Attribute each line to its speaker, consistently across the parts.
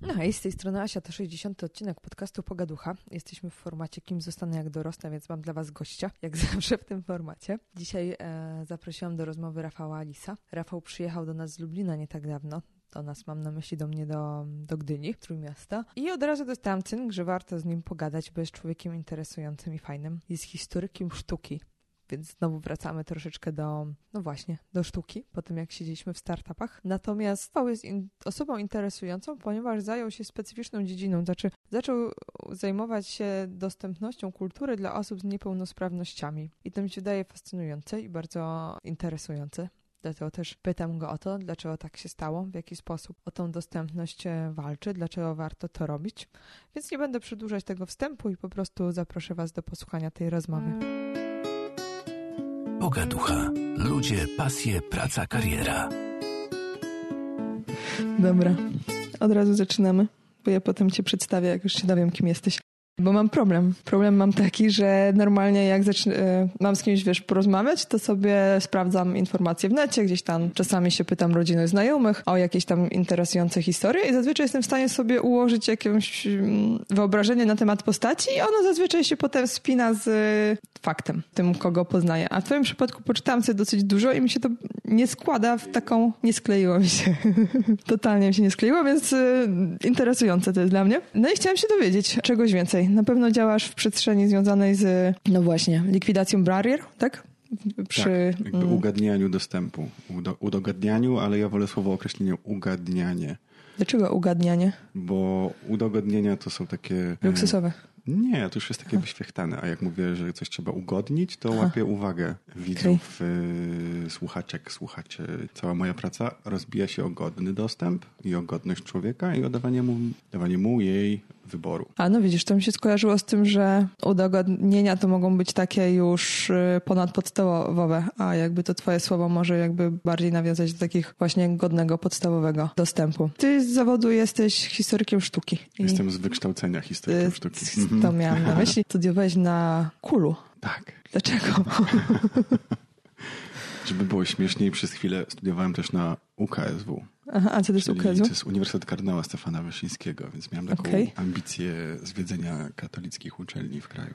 Speaker 1: No hej, z tej strony Asia, to 60. odcinek podcastu Pogaducha. Jesteśmy w formacie Kim zostanę jak dorosnę, więc mam dla Was gościa, jak zawsze w tym formacie. Dzisiaj e, zaprosiłam do rozmowy Rafała Alisa. Rafał przyjechał do nas z Lublina nie tak dawno. Do nas mam na myśli do mnie do, do Gdyni, Trójmiasta. I od razu dostałam cynk, że warto z nim pogadać, bo jest człowiekiem interesującym i fajnym. Jest historykiem sztuki. Więc znowu wracamy troszeczkę do, no właśnie, do sztuki, po tym jak siedzieliśmy w startupach. Natomiast Paul jest in, osobą interesującą, ponieważ zajął się specyficzną dziedziną, znaczy zaczął zajmować się dostępnością kultury dla osób z niepełnosprawnościami. I to mi się wydaje fascynujące i bardzo interesujące. Dlatego też pytam go o to, dlaczego tak się stało, w jaki sposób o tą dostępność e, walczy, dlaczego warto to robić. Więc nie będę przedłużać tego wstępu i po prostu zaproszę Was do posłuchania tej rozmowy.
Speaker 2: Pogaducha. Ludzie, pasje, praca, kariera.
Speaker 1: Dobra, od razu zaczynamy, bo ja potem Cię przedstawię, jak już się dowiem, kim jesteś. Bo mam problem. Problem mam taki, że normalnie jak zacznę, mam z kimś, wiesz, porozmawiać, to sobie sprawdzam informacje w necie, gdzieś tam czasami się pytam rodziny znajomych o jakieś tam interesujące historie i zazwyczaj jestem w stanie sobie ułożyć jakieś mm, wyobrażenie na temat postaci i ono zazwyczaj się potem spina z faktem, tym, kogo poznaję. A w twoim przypadku poczytałam sobie dosyć dużo i mi się to nie składa w taką... Nie skleiło mi się. Totalnie mi się nie skleiło, więc y, interesujące to jest dla mnie. No i chciałam się dowiedzieć czegoś więcej. Na pewno działasz w przestrzeni związanej z, no właśnie, likwidacją barrier, tak?
Speaker 3: Przy tak, jakby mm. ugadnianiu dostępu. Udo, udogadnianiu, ale ja wolę słowo określenie ugadnianie.
Speaker 1: Dlaczego ugadnianie?
Speaker 3: Bo udogodnienia to są takie...
Speaker 1: Luksusowe.
Speaker 3: Nie, to już jest takie wyświechtane. A jak mówię, że coś trzeba ugodnić, to łapię uwagę widzów, okay. słuchaczek, słuchaczy. Cała moja praca rozbija się o godny dostęp i o godność człowieka i o dawanie mu, dawanie mu jej wyboru.
Speaker 1: A no widzisz, to mi się skojarzyło z tym, że udogodnienia to mogą być takie już y, ponadpodstawowe, a jakby to twoje słowo może jakby bardziej nawiązać do takich właśnie godnego, podstawowego dostępu. Ty z zawodu jesteś historykiem sztuki.
Speaker 3: Jestem z wykształcenia historykiem sztuki.
Speaker 1: To miałam na myśli. Studiowałeś na Kulu.
Speaker 3: Tak.
Speaker 1: Dlaczego?
Speaker 3: Żeby było śmieszniej, przez chwilę studiowałem też na UKSW.
Speaker 1: Aha, a co to jest?
Speaker 3: To jest Uniwersytet Kardynała Stefana Wyszyńskiego, więc miałem taką okay. ambicję zwiedzenia katolickich uczelni w kraju.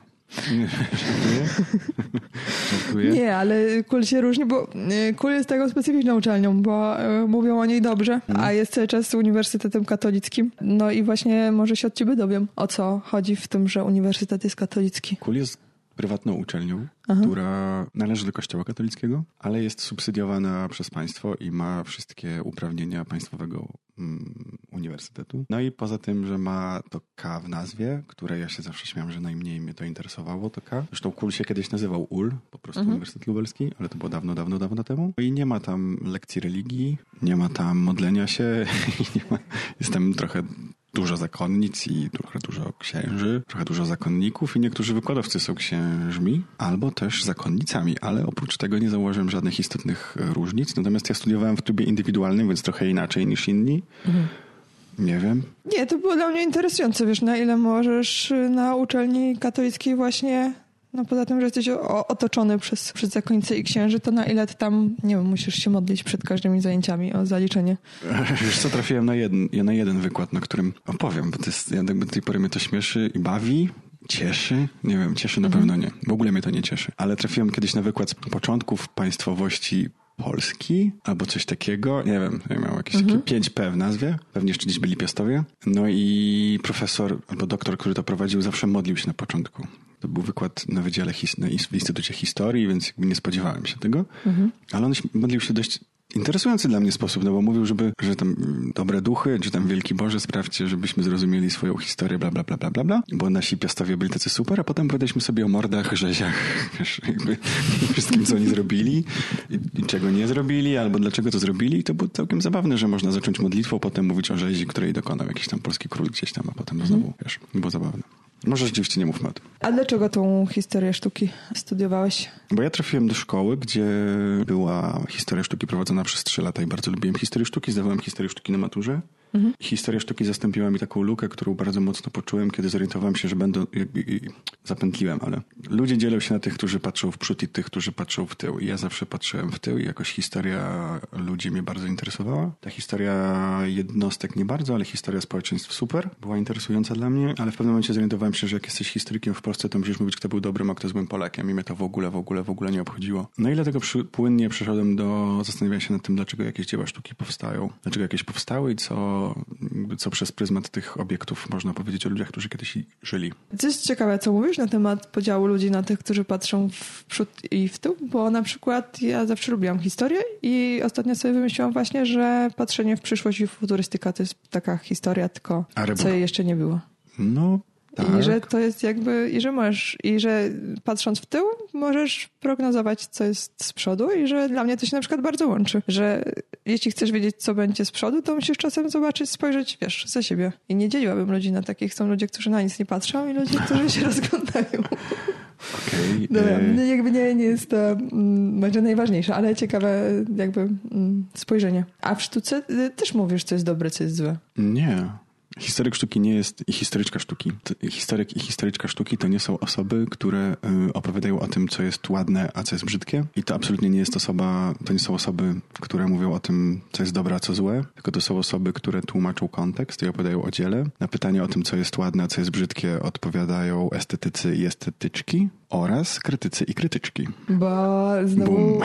Speaker 1: Żartuję? Nie, ale Kul się różni, bo y, Kul jest taką specyficzną uczelnią, bo y, mówią o niej dobrze, mhm. a jest cały czas Uniwersytetem Katolickim. No i właśnie może się od ciebie dowiem, o co chodzi w tym, że Uniwersytet jest katolicki.
Speaker 3: Kul jest prywatną uczelnią, Aha. która należy do Kościoła katolickiego, ale jest subsydiowana przez państwo i ma wszystkie uprawnienia państwowego mm, uniwersytetu. No i poza tym, że ma to K w nazwie, które ja się zawsze śmiałem, że najmniej mnie to interesowało, to K. Zresztą KUL się kiedyś nazywał UL, po prostu mhm. Uniwersytet Lubelski, ale to było dawno, dawno, dawno temu. I nie ma tam lekcji religii, nie ma tam modlenia się, nie ma, jestem trochę dużo zakonnic i trochę dużo księży, trochę dużo zakonników i niektórzy wykładowcy są księżmi albo też zakonnicami, ale oprócz tego nie zauważyłem żadnych istotnych różnic. Natomiast ja studiowałem w trybie indywidualnym, więc trochę inaczej niż inni. Mhm. Nie wiem.
Speaker 1: Nie, to było dla mnie interesujące, wiesz, na ile możesz na uczelni katolickiej właśnie no poza tym, że jesteś otoczony przez, przez zakonnicę i księży, to na ile ty tam, nie wiem, musisz się modlić przed każdymi zajęciami o zaliczenie?
Speaker 3: Wiesz co, trafiłem na jeden, na jeden wykład, na którym opowiem, bo to jest, ja do tej pory mnie to śmieszy i bawi, Cieszy? Nie wiem, cieszy na mhm. pewno nie. W ogóle mnie to nie cieszy. Ale trafiłem kiedyś na wykład z początków państwowości Polski albo coś takiego. Nie wiem, miał jakieś mhm. takie 5P w nazwie. Pewnie jeszcze gdzieś byli piastowie. No i profesor albo doktor, który to prowadził, zawsze modlił się na początku. To był wykład na Wydziale His w Instytucie Historii, więc jakby nie spodziewałem się tego. Mhm. Ale on modlił się dość interesujący dla mnie sposób, no bo mówił, żeby, że tam dobre duchy, czy tam wielki Boże, sprawdźcie, żebyśmy zrozumieli swoją historię, bla, bla, bla, bla, bla, bla, bo nasi piastowie byli tacy super, a potem powiedzieliśmy sobie o mordach, rzeziach, wiesz, jakby wszystkim, co oni zrobili i, i, czego nie zrobili, albo dlaczego to zrobili i to było całkiem zabawne, że można zacząć modlitwą, potem mówić o rzezi, której dokonał jakiś tam polski król gdzieś tam, a potem mhm. znowu, wiesz, było zabawne. Może rzeczywiście nie mówmy o tym.
Speaker 1: A dlaczego tą historię sztuki studiowałeś?
Speaker 3: Bo ja trafiłem do szkoły, gdzie była historia sztuki prowadzona przez trzy lata i bardzo lubiłem historię sztuki. Zdawałem historię sztuki na maturze. Mhm. Historia sztuki zastąpiła mi taką lukę, którą bardzo mocno poczułem, kiedy zorientowałem się, że i, zapętliłem, ale ludzie dzielą się na tych, którzy patrzą w przód i tych, którzy patrzą w tył. I ja zawsze patrzyłem w tył i jakoś historia ludzi mnie bardzo interesowała. Ta historia jednostek nie bardzo, ale historia społeczeństw super. Była interesująca dla mnie, ale w pewnym momencie zorientowałem się, że jak jesteś historykiem w Polsce, to musisz mówić, kto był dobrym, a kto złym Polakiem. I mnie to w ogóle, w ogóle, w ogóle nie obchodziło. No i dlatego przy, płynnie przeszedłem do zastanawiania się nad tym, dlaczego jakieś dzieła sztuki powstają, dlaczego jakieś powstały i co, co przez pryzmat tych obiektów można powiedzieć o ludziach, którzy kiedyś żyli.
Speaker 1: To jest ciekawe, co mówisz na temat podziału ludzi na tych, którzy patrzą w przód i w tył, bo na przykład ja zawsze lubiłam historię i ostatnio sobie wymyśliłam właśnie, że patrzenie w przyszłość i futurystyka to jest taka historia, tylko co jej jeszcze nie było.
Speaker 3: No, tak.
Speaker 1: I że to jest jakby, i że możesz, i że patrząc w tył, możesz prognozować, co jest z przodu, i że dla mnie to się na przykład bardzo łączy. Że jeśli chcesz wiedzieć, co będzie z przodu, to musisz czasem zobaczyć, spojrzeć, wiesz, za siebie. I nie dzieliłabym ludzi na takich. Są ludzie, którzy na nic nie patrzą, i ludzie, którzy się rozglądają.
Speaker 3: Okay,
Speaker 1: Dobra, e... jakby nie, nie jest to mm, może najważniejsze, ale ciekawe jakby mm, spojrzenie. A w sztuce y, też mówisz, co jest dobre, co jest złe.
Speaker 3: Nie. Historyk sztuki nie jest i historyczka sztuki. Historyk i historyczka sztuki to nie są osoby, które y, opowiadają o tym, co jest ładne, a co jest brzydkie. I to absolutnie nie jest osoba, to nie są osoby, które mówią o tym, co jest dobre, a co złe, tylko to są osoby, które tłumaczą kontekst i opowiadają o dziele. Na pytanie o tym, co jest ładne, a co jest brzydkie, odpowiadają estetycy i estetyczki oraz krytycy i krytyczki.
Speaker 1: Bo znowu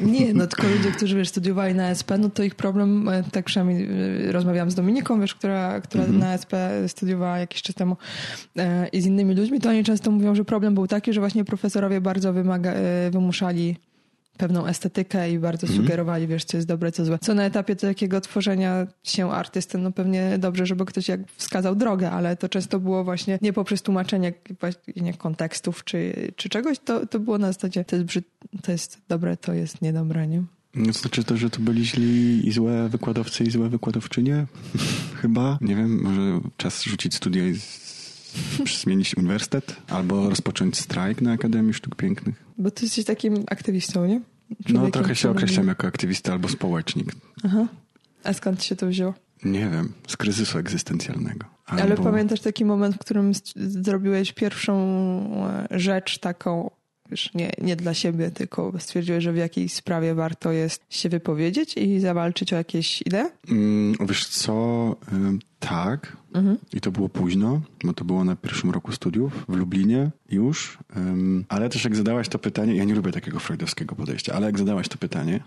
Speaker 1: nie, no tylko ludzie, którzy wiesz, studiowali na SP, no to ich problem, e, tak przynajmniej e, rozmawiałam z Dominiką, wiesz, która, która mm -hmm. na SP studiowała jakiś czas temu e, i z innymi ludźmi, to oni często mówią, że problem był taki, że właśnie profesorowie bardzo wymaga, wymuszali pewną estetykę i bardzo mm. sugerowali, wiesz, co jest dobre, co złe. Co na etapie takiego tworzenia się artysty, no pewnie dobrze, żeby ktoś jak wskazał drogę, ale to często było właśnie nie poprzez tłumaczenie nie, kontekstów czy, czy czegoś, to, to było na zasadzie to jest, brzyd, to jest dobre, to jest niedobre, nie?
Speaker 3: To znaczy to, że to byli źli i złe wykładowcy i złe wykładowczynie? Chyba. Nie wiem, może czas rzucić studia i zmienić uniwersytet albo rozpocząć strajk na Akademii Sztuk Pięknych.
Speaker 1: Bo ty jesteś takim aktywistą, nie?
Speaker 3: Człowiekiem, no trochę się określam jako aktywista albo społecznik.
Speaker 1: Aha. A skąd się to wzięło?
Speaker 3: Nie wiem, z kryzysu egzystencjalnego.
Speaker 1: Albo... Ale pamiętasz taki moment, w którym zrobiłeś pierwszą e, rzecz taką, wiesz, nie, nie dla siebie, tylko stwierdziłeś, że w jakiejś sprawie warto jest się wypowiedzieć i zawalczyć o jakieś idee?
Speaker 3: Mm, wiesz co, tak. Mhm. I to było późno, bo to było na pierwszym roku studiów w Lublinie już. Um, ale też jak zadałaś to pytanie, ja nie lubię takiego freudowskiego podejścia, ale jak zadałaś to pytanie,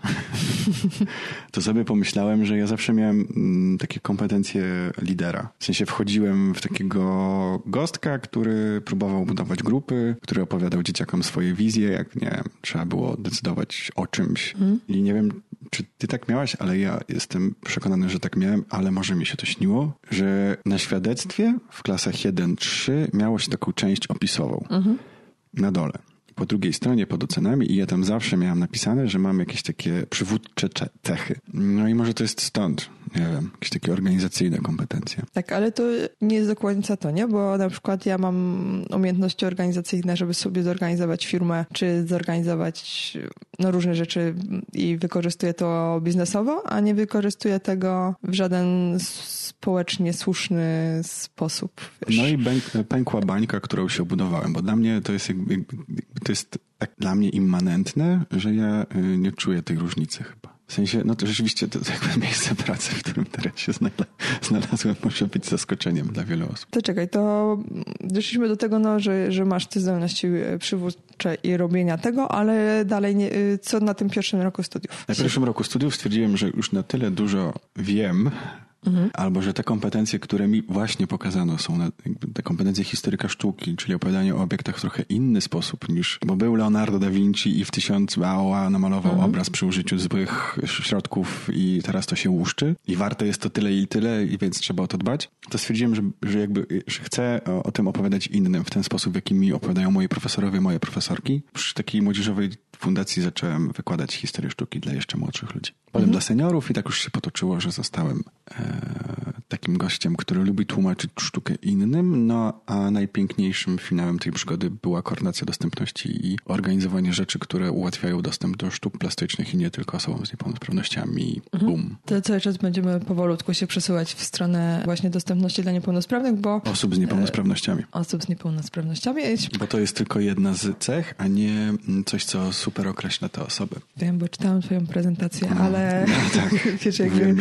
Speaker 3: to sobie pomyślałem, że ja zawsze miałem mm, takie kompetencje lidera. W sensie wchodziłem w takiego gostka, który próbował budować grupy, który opowiadał dzieciakom swoje wizje, jak nie wiem, trzeba było decydować o czymś. Mhm. I nie wiem, czy ty tak miałaś, ale ja jestem przekonany, że tak miałem, ale może mi się to śniło, że na świadectwie w klasach 1-3 miało się taką część opisową mhm. na dole po drugiej stronie pod ocenami i ja tam zawsze miałam napisane, że mam jakieś takie przywódcze cechy. No i może to jest stąd, nie wiem, jakieś takie organizacyjne kompetencje.
Speaker 1: Tak, ale to nie jest do końca to, nie? Bo na przykład ja mam umiejętności organizacyjne, żeby sobie zorganizować firmę, czy zorganizować no, różne rzeczy i wykorzystuję to biznesowo, a nie wykorzystuję tego w żaden społecznie słuszny sposób.
Speaker 3: Wiesz. No i pękła bańka, którą się budowałem, bo dla mnie to jest jakby, to jest tak dla mnie immanentne, że ja y, nie czuję tej różnicy chyba. W sensie, no to rzeczywiście to jakby miejsce pracy, w którym teraz się znalazłem, może być zaskoczeniem dla wielu osób.
Speaker 1: To czekaj, to doszliśmy do tego, no, że, że masz te zdolności y, przywódcze i robienia tego, ale dalej nie, y, co na tym pierwszym roku studiów?
Speaker 3: Na pierwszym roku studiów stwierdziłem, że już na tyle dużo wiem, Mhm. Albo że te kompetencje, które mi właśnie pokazano, są na, te kompetencje historyka sztuki, czyli opowiadanie o obiektach w trochę inny sposób niż, bo był Leonardo da Vinci i w tysiąc Baoa namalował mhm. obraz przy użyciu złych środków i teraz to się łuszczy i warte jest to tyle i tyle i więc trzeba o to dbać. To stwierdziłem, że, że jakby że chcę o, o tym opowiadać innym w ten sposób, w jaki mi opowiadają moi profesorowie, moje profesorki. Przy takiej młodzieżowej fundacji zacząłem wykładać historię sztuki dla jeszcze młodszych ludzi. Potem mhm. dla seniorów i tak już się potoczyło, że zostałem e, takim gościem, który lubi tłumaczyć sztukę innym, no a najpiękniejszym finałem tej przygody była koordynacja dostępności i organizowanie rzeczy, które ułatwiają dostęp do sztuk plastycznych i nie tylko osobom z niepełnosprawnościami.
Speaker 1: Mhm.
Speaker 3: Boom.
Speaker 1: To cały czas będziemy powolutku się przesuwać w stronę właśnie dostępności dla niepełnosprawnych, bo
Speaker 3: Osób z niepełnosprawnościami.
Speaker 1: osób z niepełnosprawnościami,
Speaker 3: Bo to jest tylko jedna z cech, a nie mm, coś, co super określa tę osobę.
Speaker 1: wiem, bo czytałam twoją prezentację,
Speaker 3: No,
Speaker 1: ale
Speaker 3: no tak.
Speaker 1: wiesz, jakby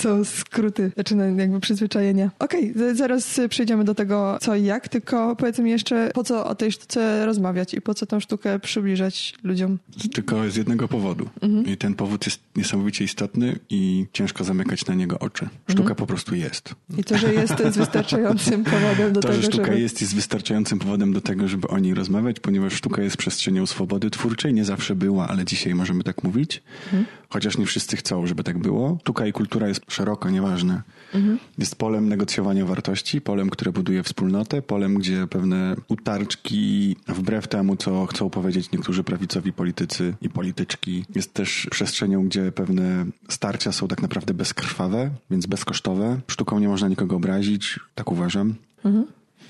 Speaker 1: są skróty, znaczy no, jakby przyzwyczajenia. Okej, z- zaraz przejdziemy do tego co i jak, tylko powiedz mi jeszcze, po co o tej sztuce rozmawiać i po co tą sztukę przybliżać ludziom?
Speaker 3: Tylko z jednego powodu.
Speaker 1: Mhm.
Speaker 3: I ten powód jest niesamowicie istotny i ciężko zamykać na niego oczy. Sztuka
Speaker 1: Mhm.
Speaker 3: po prostu jest.
Speaker 1: I to, że jest, to jest wystarczającym powodem do
Speaker 3: To,
Speaker 1: tego,
Speaker 3: że sztuka
Speaker 1: żeby...
Speaker 3: jest, jest wystarczającym powodem do tego, żeby o niej rozmawiać, ponieważ sztuka jest przestrzenią swobody twórczej. Nie zawsze była, ale dzisiaj możemy tak mówić.
Speaker 1: Mhm.
Speaker 3: Chociaż nie wszyscy chcą, żeby tak było. Sztuka i kultura jest szeroko, nieważne.
Speaker 1: Mhm.
Speaker 3: Jest polem negocjowania wartości, polem, które buduje wspólnotę, polem, gdzie pewne utarczki, wbrew temu, co chcą powiedzieć niektórzy prawicowi politycy i polityczki, jest też przestrzenią, gdzie pewne starcia są tak naprawdę bezkrwawe, więc bezkosztowe. Sztuką nie można nikogo obrazić, tak uważam.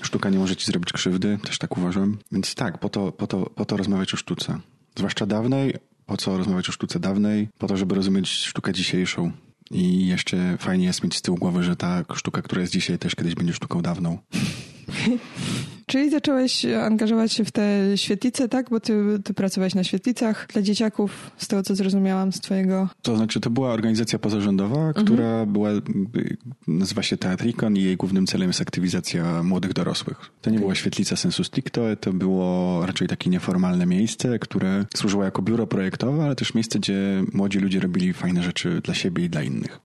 Speaker 3: Sztuka nie może ci zrobić krzywdy, też tak uważam. Więc tak, po to, po to, po to rozmawiać o sztuce. Zwłaszcza dawnej, po co rozmawiać o sztuce dawnej? Po to, żeby rozumieć sztukę dzisiejszą. I jeszcze fajnie jest mieć z tyłu głowy, że ta sztuka, która jest dzisiaj, też kiedyś będzie sztuką dawną.
Speaker 1: Czyli zacząłeś angażować się w te świetlice, tak? Bo ty, ty pracowałeś na świetlicach dla dzieciaków, z tego co zrozumiałam z twojego...
Speaker 3: To znaczy, to była organizacja pozarządowa, która była, jakby, nazywa się Teatrikon i jej głównym celem jest aktywizacja młodych dorosłych. To nie była świetlica sensu stricto, to było raczej takie nieformalne miejsce, które służyło jako biuro projektowe, ale też miejsce, gdzie młodzi ludzie robili fajne rzeczy dla siebie i dla innych.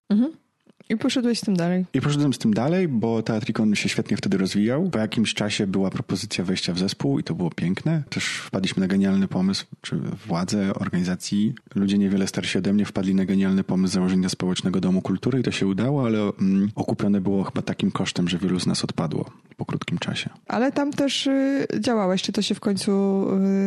Speaker 1: I poszedłeś z tym dalej.
Speaker 3: I poszedłem z tym dalej, bo Teatrikon się świetnie wtedy rozwijał. Po jakimś czasie była propozycja wejścia w zespół i to było piękne. Też wpadliśmy na genialny pomysł, czy władze organizacji, ludzie niewiele starsi ode mnie wpadli na genialny pomysł założenia społecznego domu kultury i to się udało, ale mm, okupione było chyba takim kosztem, że wielu z nas odpadło po krótkim czasie.
Speaker 1: Ale tam też y, działałeś. Czy to się w końcu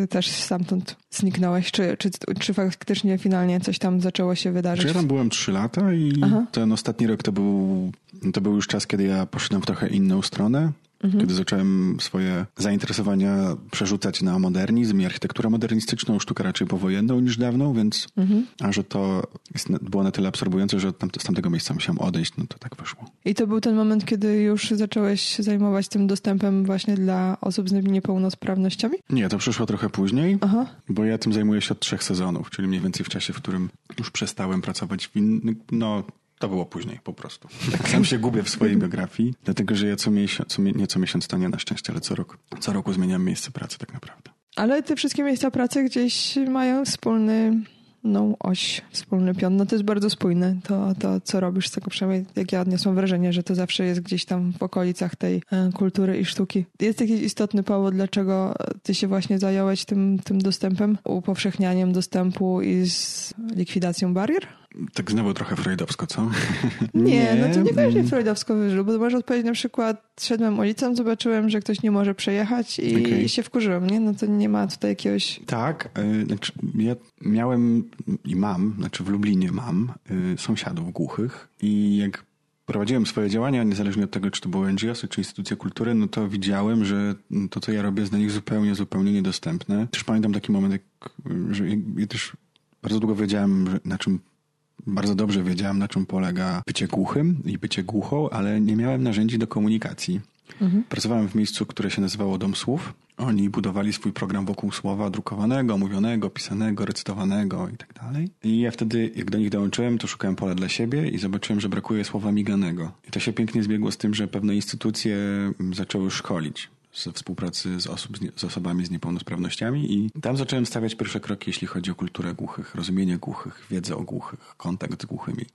Speaker 1: y, też stamtąd zniknąłeś? Czy, czy, czy faktycznie finalnie coś tam zaczęło się
Speaker 3: Czy
Speaker 1: wydarzyć?
Speaker 3: ja tam byłem trzy lata i
Speaker 1: Aha.
Speaker 3: ten ostatni rok to był, to był już czas, kiedy ja poszedłem w trochę inną stronę.
Speaker 1: Mhm.
Speaker 3: Kiedy zacząłem swoje zainteresowania przerzucać na modernizm i architekturę modernistyczną, sztukę raczej powojenną niż dawną, więc
Speaker 1: Mhm.
Speaker 3: a że to jest, było na tyle absorbujące, że tam, z tamtego miejsca musiałem odejść, no to tak wyszło.
Speaker 1: I to był ten moment, kiedy już zacząłeś się zajmować tym dostępem właśnie dla osób z niepełnosprawnościami?
Speaker 3: Nie, to przyszło trochę później,
Speaker 1: Aha.
Speaker 3: bo ja tym zajmuję się od trzech sezonów, czyli mniej więcej w czasie, w którym już przestałem pracować w innym, no to było później po prostu. Tak sam się gubię w swojej biografii, dlatego że ja co miesiąc, co, nie co miesiąc, to nie na szczęście, ale co rok, co roku zmieniam miejsce pracy tak naprawdę.
Speaker 1: Ale te wszystkie miejsca pracy gdzieś mają wspólny no, oś, wspólny pion. No to jest bardzo spójne to, to, co robisz. Z tego przynajmniej jak ja odniosłam wrażenie, że to zawsze jest gdzieś tam w okolicach tej e, kultury i sztuki. Jest jakiś istotny powód, dlaczego ty się właśnie zająłeś tym, tym dostępem, upowszechnianiem dostępu i z likwidacją barier?
Speaker 3: Tak znowu trochę freudowsko, co?
Speaker 1: Nie, no to niekoniecznie freudowsko wyżył, bo możesz odpowiedzieć na przykład, szedłem ulicą, zobaczyłem, że ktoś nie może przejechać i
Speaker 3: Okej.
Speaker 1: się wkurzyłem, nie? No to nie ma tutaj jakiegoś...
Speaker 3: Tak, y, znaczy ja miałem i mam, znaczy w Lublinie mam y, sąsiadów głuchych i jak prowadziłem swoje działania, niezależnie od tego, czy to były NGOsy, czy instytucje kultury, no to widziałem, że to, co ja robię, jest dla nich zupełnie, zupełnie niedostępne. Też pamiętam taki moment, jak, że ja, też bardzo długo wiedziałem, na czym bardzo dobrze wiedziałem, na czym polega bycie głuchym i bycie głuchą, ale nie miałem narzędzi do komunikacji. Pracowałem w miejscu, które się nazywało Dom Słów. Oni budowali swój program wokół słowa drukowanego, mówionego, pisanego, recytowanego i tak dalej. I ja wtedy, jak do nich dołączyłem, to szukałem pola dla siebie i zobaczyłem, że brakuje słowa miganego. I to się pięknie zbiegło z tym, że pewne instytucje mm, zaczęły szkolić ze współpracy z, osób, z, osobami z niepełnosprawnościami i tam zacząłem stawiać pierwsze kroki, jeśli chodzi o kulturę głuchych, rozumienie głuchych, wiedzę o głuchych, kontakt z głuchymi.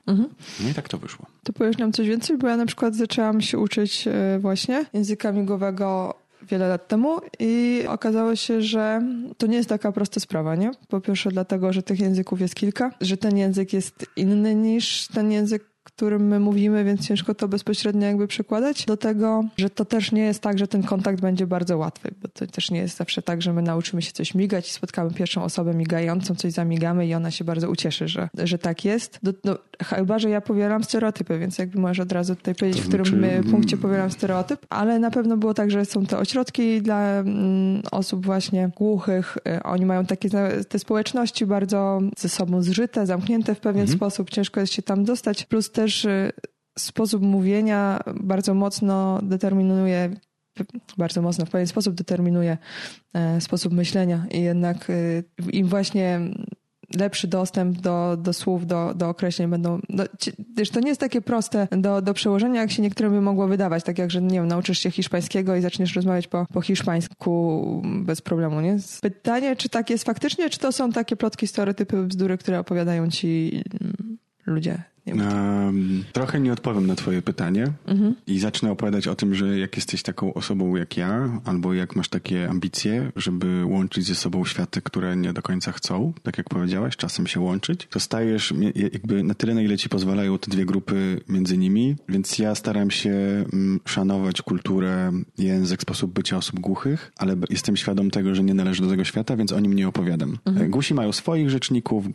Speaker 3: No i tak to wyszło.
Speaker 1: To powiesz nam coś więcej, bo ja na przykład zaczęłam się uczyć e, właśnie języka migowego wiele lat temu i okazało się, że to nie jest taka prosta sprawa, nie? Po pierwsze dlatego, że tych języków jest kilka, że ten język jest inny niż ten język, którym my mówimy, więc ciężko to bezpośrednio jakby przekładać do tego, że to też nie jest tak, że ten kontakt będzie bardzo łatwy, bo to też nie jest zawsze tak, że my nauczymy się coś migać i spotkamy pierwszą osobę migającą, coś zamigamy i ona się bardzo ucieszy, że, że tak jest. Do, no, chyba, że ja powielam stereotypy, więc jakby możesz od razu tutaj powiedzieć, w którym
Speaker 3: znaczy,
Speaker 1: punkcie powielam stereotyp, ale na pewno było tak, że są te ośrodki dla mm, osób właśnie głuchych. Y, Oni mają takie te społeczności bardzo ze sobą zżyte, zamknięte w pewien
Speaker 3: Mhm.
Speaker 1: sposób. Ciężko jest się tam dostać. Plus też y, sposób mówienia bardzo mocno determinuje bardzo mocno, w pewien sposób determinuje e, sposób myślenia i jednak y, im właśnie lepszy dostęp do, do słów, do, do określeń będą... No, ci- wiesz, to nie jest takie proste do, do przełożenia, jak się niektórym by mogło wydawać. Tak jak, że nie wiem, nauczysz się hiszpańskiego i zaczniesz rozmawiać po, po hiszpańsku bez problemu, nie? Pytanie, czy tak jest faktycznie, czy to są takie plotki, stereotypy, bzdury, które opowiadają ci mm, ludzie?
Speaker 3: Um, trochę nie odpowiem na twoje pytanie
Speaker 1: Mhm.
Speaker 3: i zacznę opowiadać o tym, że jak jesteś taką osobą jak ja, albo jak masz takie ambicje, żeby łączyć ze sobą światy, które nie do końca chcą, tak jak powiedziałaś, czasem się łączyć, to stajesz jakby na tyle, na ile ci pozwalają te dwie grupy między nimi, więc ja staram się mm, szanować kulturę, język, sposób bycia osób głuchych, ale jestem świadom tego, że nie należę do tego świata, więc o nim nie opowiadam. E, Gusi mają swoich rzeczników, e,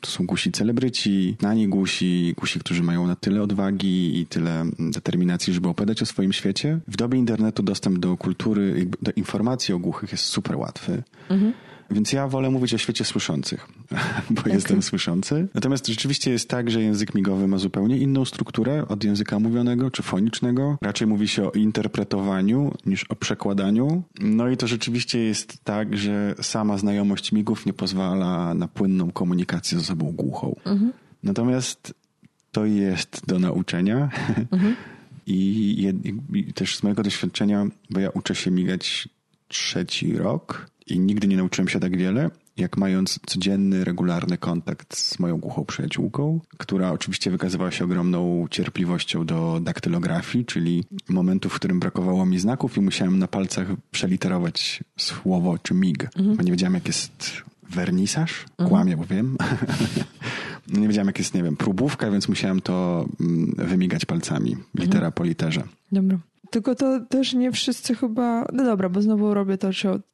Speaker 3: to są gusi celebryci, znani gusi, gusi, którzy mają na tyle odwagi i tyle determinacji, żeby opowiadać o swoim świecie. W dobie internetu dostęp do kultury, do informacji o głuchych jest super łatwy. Więc ja wolę mówić o świecie słyszących, bo jestem słyszący. Natomiast rzeczywiście jest tak, że język migowy ma zupełnie inną strukturę od języka mówionego czy fonicznego. Raczej mówi się o interpretowaniu niż o przekładaniu. No i to rzeczywiście jest tak, że sama znajomość migów nie pozwala na płynną komunikację z osobą głuchą. Natomiast to jest do nauczenia. I, jed- I też z mojego doświadczenia, bo ja uczę się migać trzeci rok i nigdy nie nauczyłem się tak wiele, jak mając codzienny, regularny kontakt z moją głuchą przyjaciółką, która oczywiście wykazywała się ogromną cierpliwością do daktylografii, czyli momentu, w którym brakowało mi znaków i musiałem na palcach przeliterować słowo czy mig, bo nie wiedziałem, jak jest wernisaż. Kłamie, bo wiem. nie wiedziałem, jak jest, nie wiem, próbówka, więc musiałem to mm, wymigać palcami, litera po literze.
Speaker 1: Dobra. Tylko to też nie wszyscy chyba. No dobra, bo znowu robię to,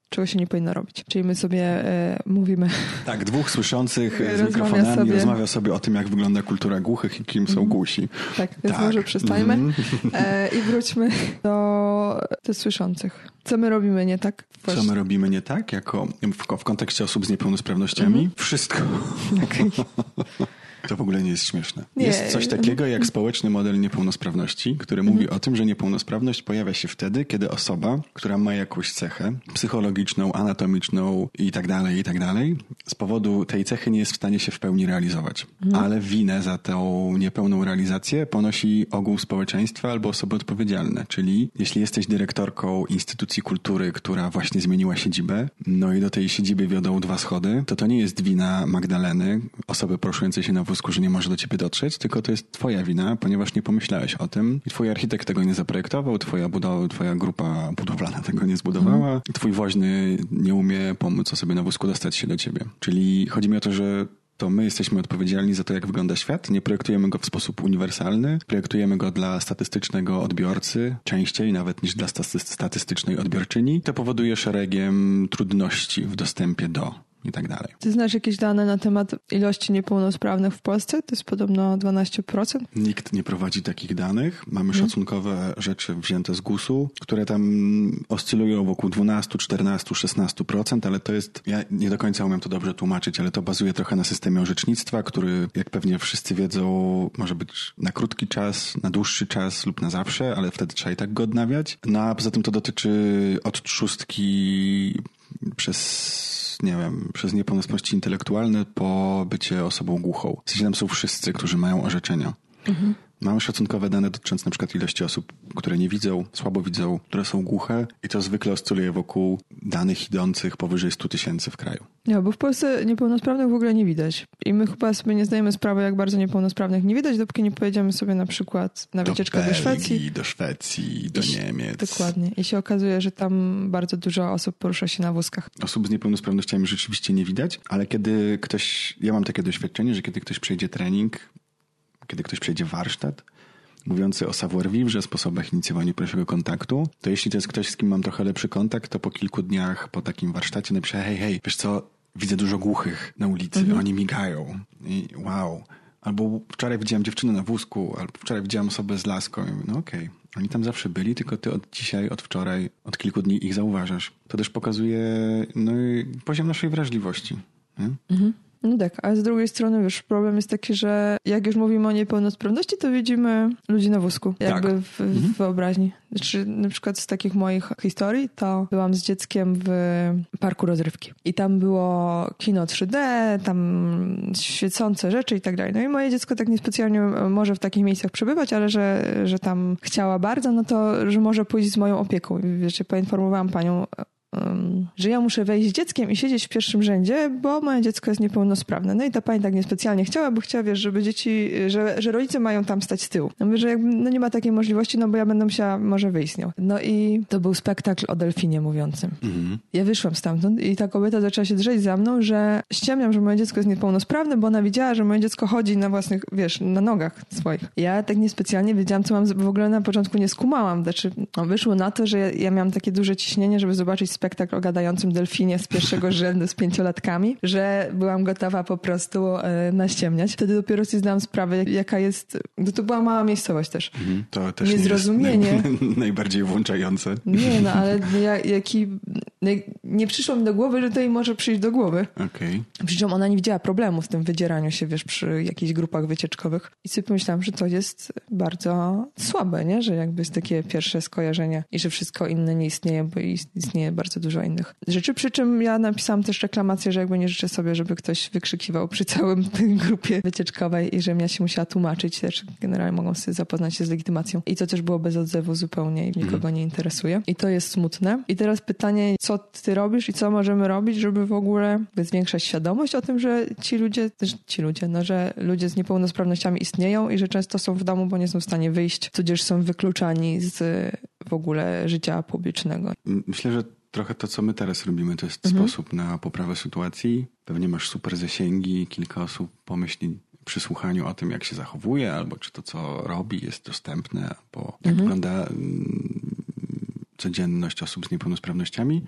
Speaker 1: czego, się nie powinno robić. Czyli my sobie e, mówimy.
Speaker 3: Tak, dwóch słyszących z mikrofonami
Speaker 1: sobie.
Speaker 3: rozmawia sobie o tym, jak wygląda kultura głuchych i kim są głusi.
Speaker 1: Tak, więc
Speaker 3: Tak.
Speaker 1: może przestańmy
Speaker 3: Mhm.
Speaker 1: e, i wróćmy do tych słyszących. Co my robimy nie tak?
Speaker 3: Co my robimy nie tak, jako w, w kontekście osób z niepełnosprawnościami? Wszystko.
Speaker 1: Okej.
Speaker 3: To w ogóle nie jest śmieszne.
Speaker 1: Nie.
Speaker 3: Jest coś takiego jak społeczny model niepełnosprawności, który mówi o tym, że niepełnosprawność pojawia się wtedy, kiedy osoba, która ma jakąś cechę psychologiczną, anatomiczną i tak dalej, i tak dalej, z powodu tej cechy nie jest w stanie się w pełni realizować. Ale winę za tą niepełną realizację ponosi ogół społeczeństwa albo osoby odpowiedzialne. Czyli jeśli jesteś dyrektorką instytucji kultury, która właśnie zmieniła siedzibę, no i do tej siedziby wiodą dwa schody, to to nie jest wina Magdaleny, osoby poruszującej się na że nie może do ciebie dotrzeć, tylko to jest twoja wina, ponieważ nie pomyślałeś o tym. I twój architekt tego nie zaprojektował, twoja, budowa, twoja grupa budowlana tego nie zbudowała, i twój woźny nie umie pomóc osobie na wózku dostać się do ciebie. Czyli chodzi mi o to, że to my jesteśmy odpowiedzialni za to, jak wygląda świat. Nie projektujemy go w sposób uniwersalny. Projektujemy go dla statystycznego odbiorcy, częściej nawet niż dla staty- statystycznej odbiorczyni. To powoduje szeregiem trudności w dostępie do i tak dalej.
Speaker 1: Ty znasz jakieś dane na temat ilości niepełnosprawnych w Polsce? To jest podobno 12%.
Speaker 3: Nikt nie prowadzi takich danych. Mamy szacunkowe rzeczy wzięte z GUS-u, które tam oscylują wokół 12, 14, 16%, ale to jest, ja nie do końca umiem to dobrze tłumaczyć, ale to bazuje trochę na systemie orzecznictwa, który, jak pewnie wszyscy wiedzą, może być na krótki czas, na dłuższy czas lub na zawsze, ale wtedy trzeba i tak go odnawiać. No a poza tym to dotyczy od przez, nie wiem, przez niepełnosprawności intelektualne po bycie osobą głuchą. W sensie tam są wszyscy, którzy mają orzeczenia. Mamy szacunkowe dane dotyczące na przykład ilości osób, które nie widzą, słabo widzą, które są głuche i to zwykle oscyluje wokół danych idących powyżej 100 tysięcy w kraju.
Speaker 1: Nie, bo w Polsce niepełnosprawnych w ogóle nie widać. I my chyba sobie nie zdajemy sprawy, jak bardzo niepełnosprawnych nie widać, dopóki nie pojedziemy sobie na przykład na wycieczkę do, Szwecji.
Speaker 3: Do Szwecji, do
Speaker 1: I
Speaker 3: Niemiec.
Speaker 1: Dokładnie. I się okazuje, że tam bardzo dużo osób porusza się na wózkach.
Speaker 3: Osób z niepełnosprawnościami rzeczywiście nie widać, ale kiedy ktoś, ja mam takie doświadczenie, że kiedy ktoś przejdzie trening, kiedy ktoś przejdzie warsztat, mówiący o savoir-vivre, sposobach inicjowania pierwszego kontaktu, to jeśli to jest ktoś, z kim mam trochę lepszy kontakt, to po kilku dniach po takim warsztacie napiszę, hej, hej, wiesz co, widzę dużo głuchych na ulicy, mhm. oni migają i wow. Albo wczoraj widziałem dziewczynę na wózku, albo wczoraj widziałem osobę z laską. I mówię, no okej, okay. oni tam zawsze byli, tylko ty od dzisiaj, od wczoraj, od kilku dni ich zauważasz. To też pokazuje no, poziom naszej wrażliwości. Mhm.
Speaker 1: No tak, a z drugiej strony, wiesz, problem jest taki, że jak już mówimy o niepełnosprawności, to widzimy ludzi na wózku, jakby tak. w, w mhm. wyobraźni. Znaczy, na przykład z takich moich historii, to byłam z dzieckiem w parku rozrywki. I tam było kino 3D, tam świecące rzeczy i tak dalej. No i moje dziecko tak niespecjalnie może w takich miejscach przebywać, ale że, że tam chciała bardzo, no to, że może pójść z moją opieką. Wiesz, poinformowałam panią że ja muszę wejść z dzieckiem i siedzieć w pierwszym rzędzie, bo moje dziecko jest niepełnosprawne. No i ta pani tak niespecjalnie chciała, bo chciała, wiesz, żeby dzieci, że, że rodzice mają tam stać z tyłu. No mówię, że jakby, no nie ma takiej możliwości, no bo ja będę musiała może wyjść z nią. No i to był spektakl o delfinie mówiącym. Mhm. Ja wyszłam stamtąd i ta kobieta zaczęła się drzeć za mną, że ściemniam, że moje dziecko jest niepełnosprawne, bo ona widziała, że moje dziecko chodzi na własnych, wiesz, na nogach swoich. Ja tak niespecjalnie wiedziałam, co mam, w ogóle na początku nie skumałam. Znaczy, no, wyszło na to, że ja, ja miałam takie duże ciśnienie, żeby zobaczyć spektakl o gadającym delfinie z pierwszego rzędu z pięciolatkami, że byłam gotowa po prostu e, naściemniać. Wtedy dopiero sobie zdałam sprawę, jaka jest... To, to była mała miejscowość też. Mhm,
Speaker 3: to też Niezrozumienie. Jest naj, najbardziej włączające.
Speaker 1: Nie, no ale jaki... Nie przyszło mi do głowy, że to jej może przyjść do głowy.
Speaker 3: Okay.
Speaker 1: Przy czym ona nie widziała problemu z tym wydzieraniu się, wiesz, przy jakichś grupach wycieczkowych. I sobie pomyślałam, że to jest bardzo słabe, nie? Że jakby jest takie pierwsze skojarzenie i że wszystko inne nie istnieje, bo istnieje bardzo dużo innych rzeczy. Przy czym ja napisałam też reklamację, że jakby nie życzę sobie, żeby ktoś wykrzykiwał przy całym tej grupie wycieczkowej i żebym ja się musiała tłumaczyć. Też generalnie mogą sobie zapoznać się z legitymacją. I to też było bez odzewu zupełnie i nikogo mhm. nie interesuje. I to jest smutne. I teraz pytanie, co ty robisz i co możemy robić, żeby w ogóle zwiększać świadomość o tym, że ci ludzie, też ci ludzie, no, że ludzie z niepełnosprawnościami istnieją i że często są w domu, bo nie są w stanie wyjść, tudzież są wykluczani z w ogóle życia publicznego.
Speaker 3: Myślę, że trochę to, co my teraz robimy, to jest mhm. sposób na poprawę sytuacji. Pewnie masz super zasięgi, kilka osób pomyśli przy słuchaniu o tym, jak się zachowuje, albo czy to, co robi, jest dostępne, albo jak mhm. wygląda mm, codzienność osób z niepełnosprawnościami.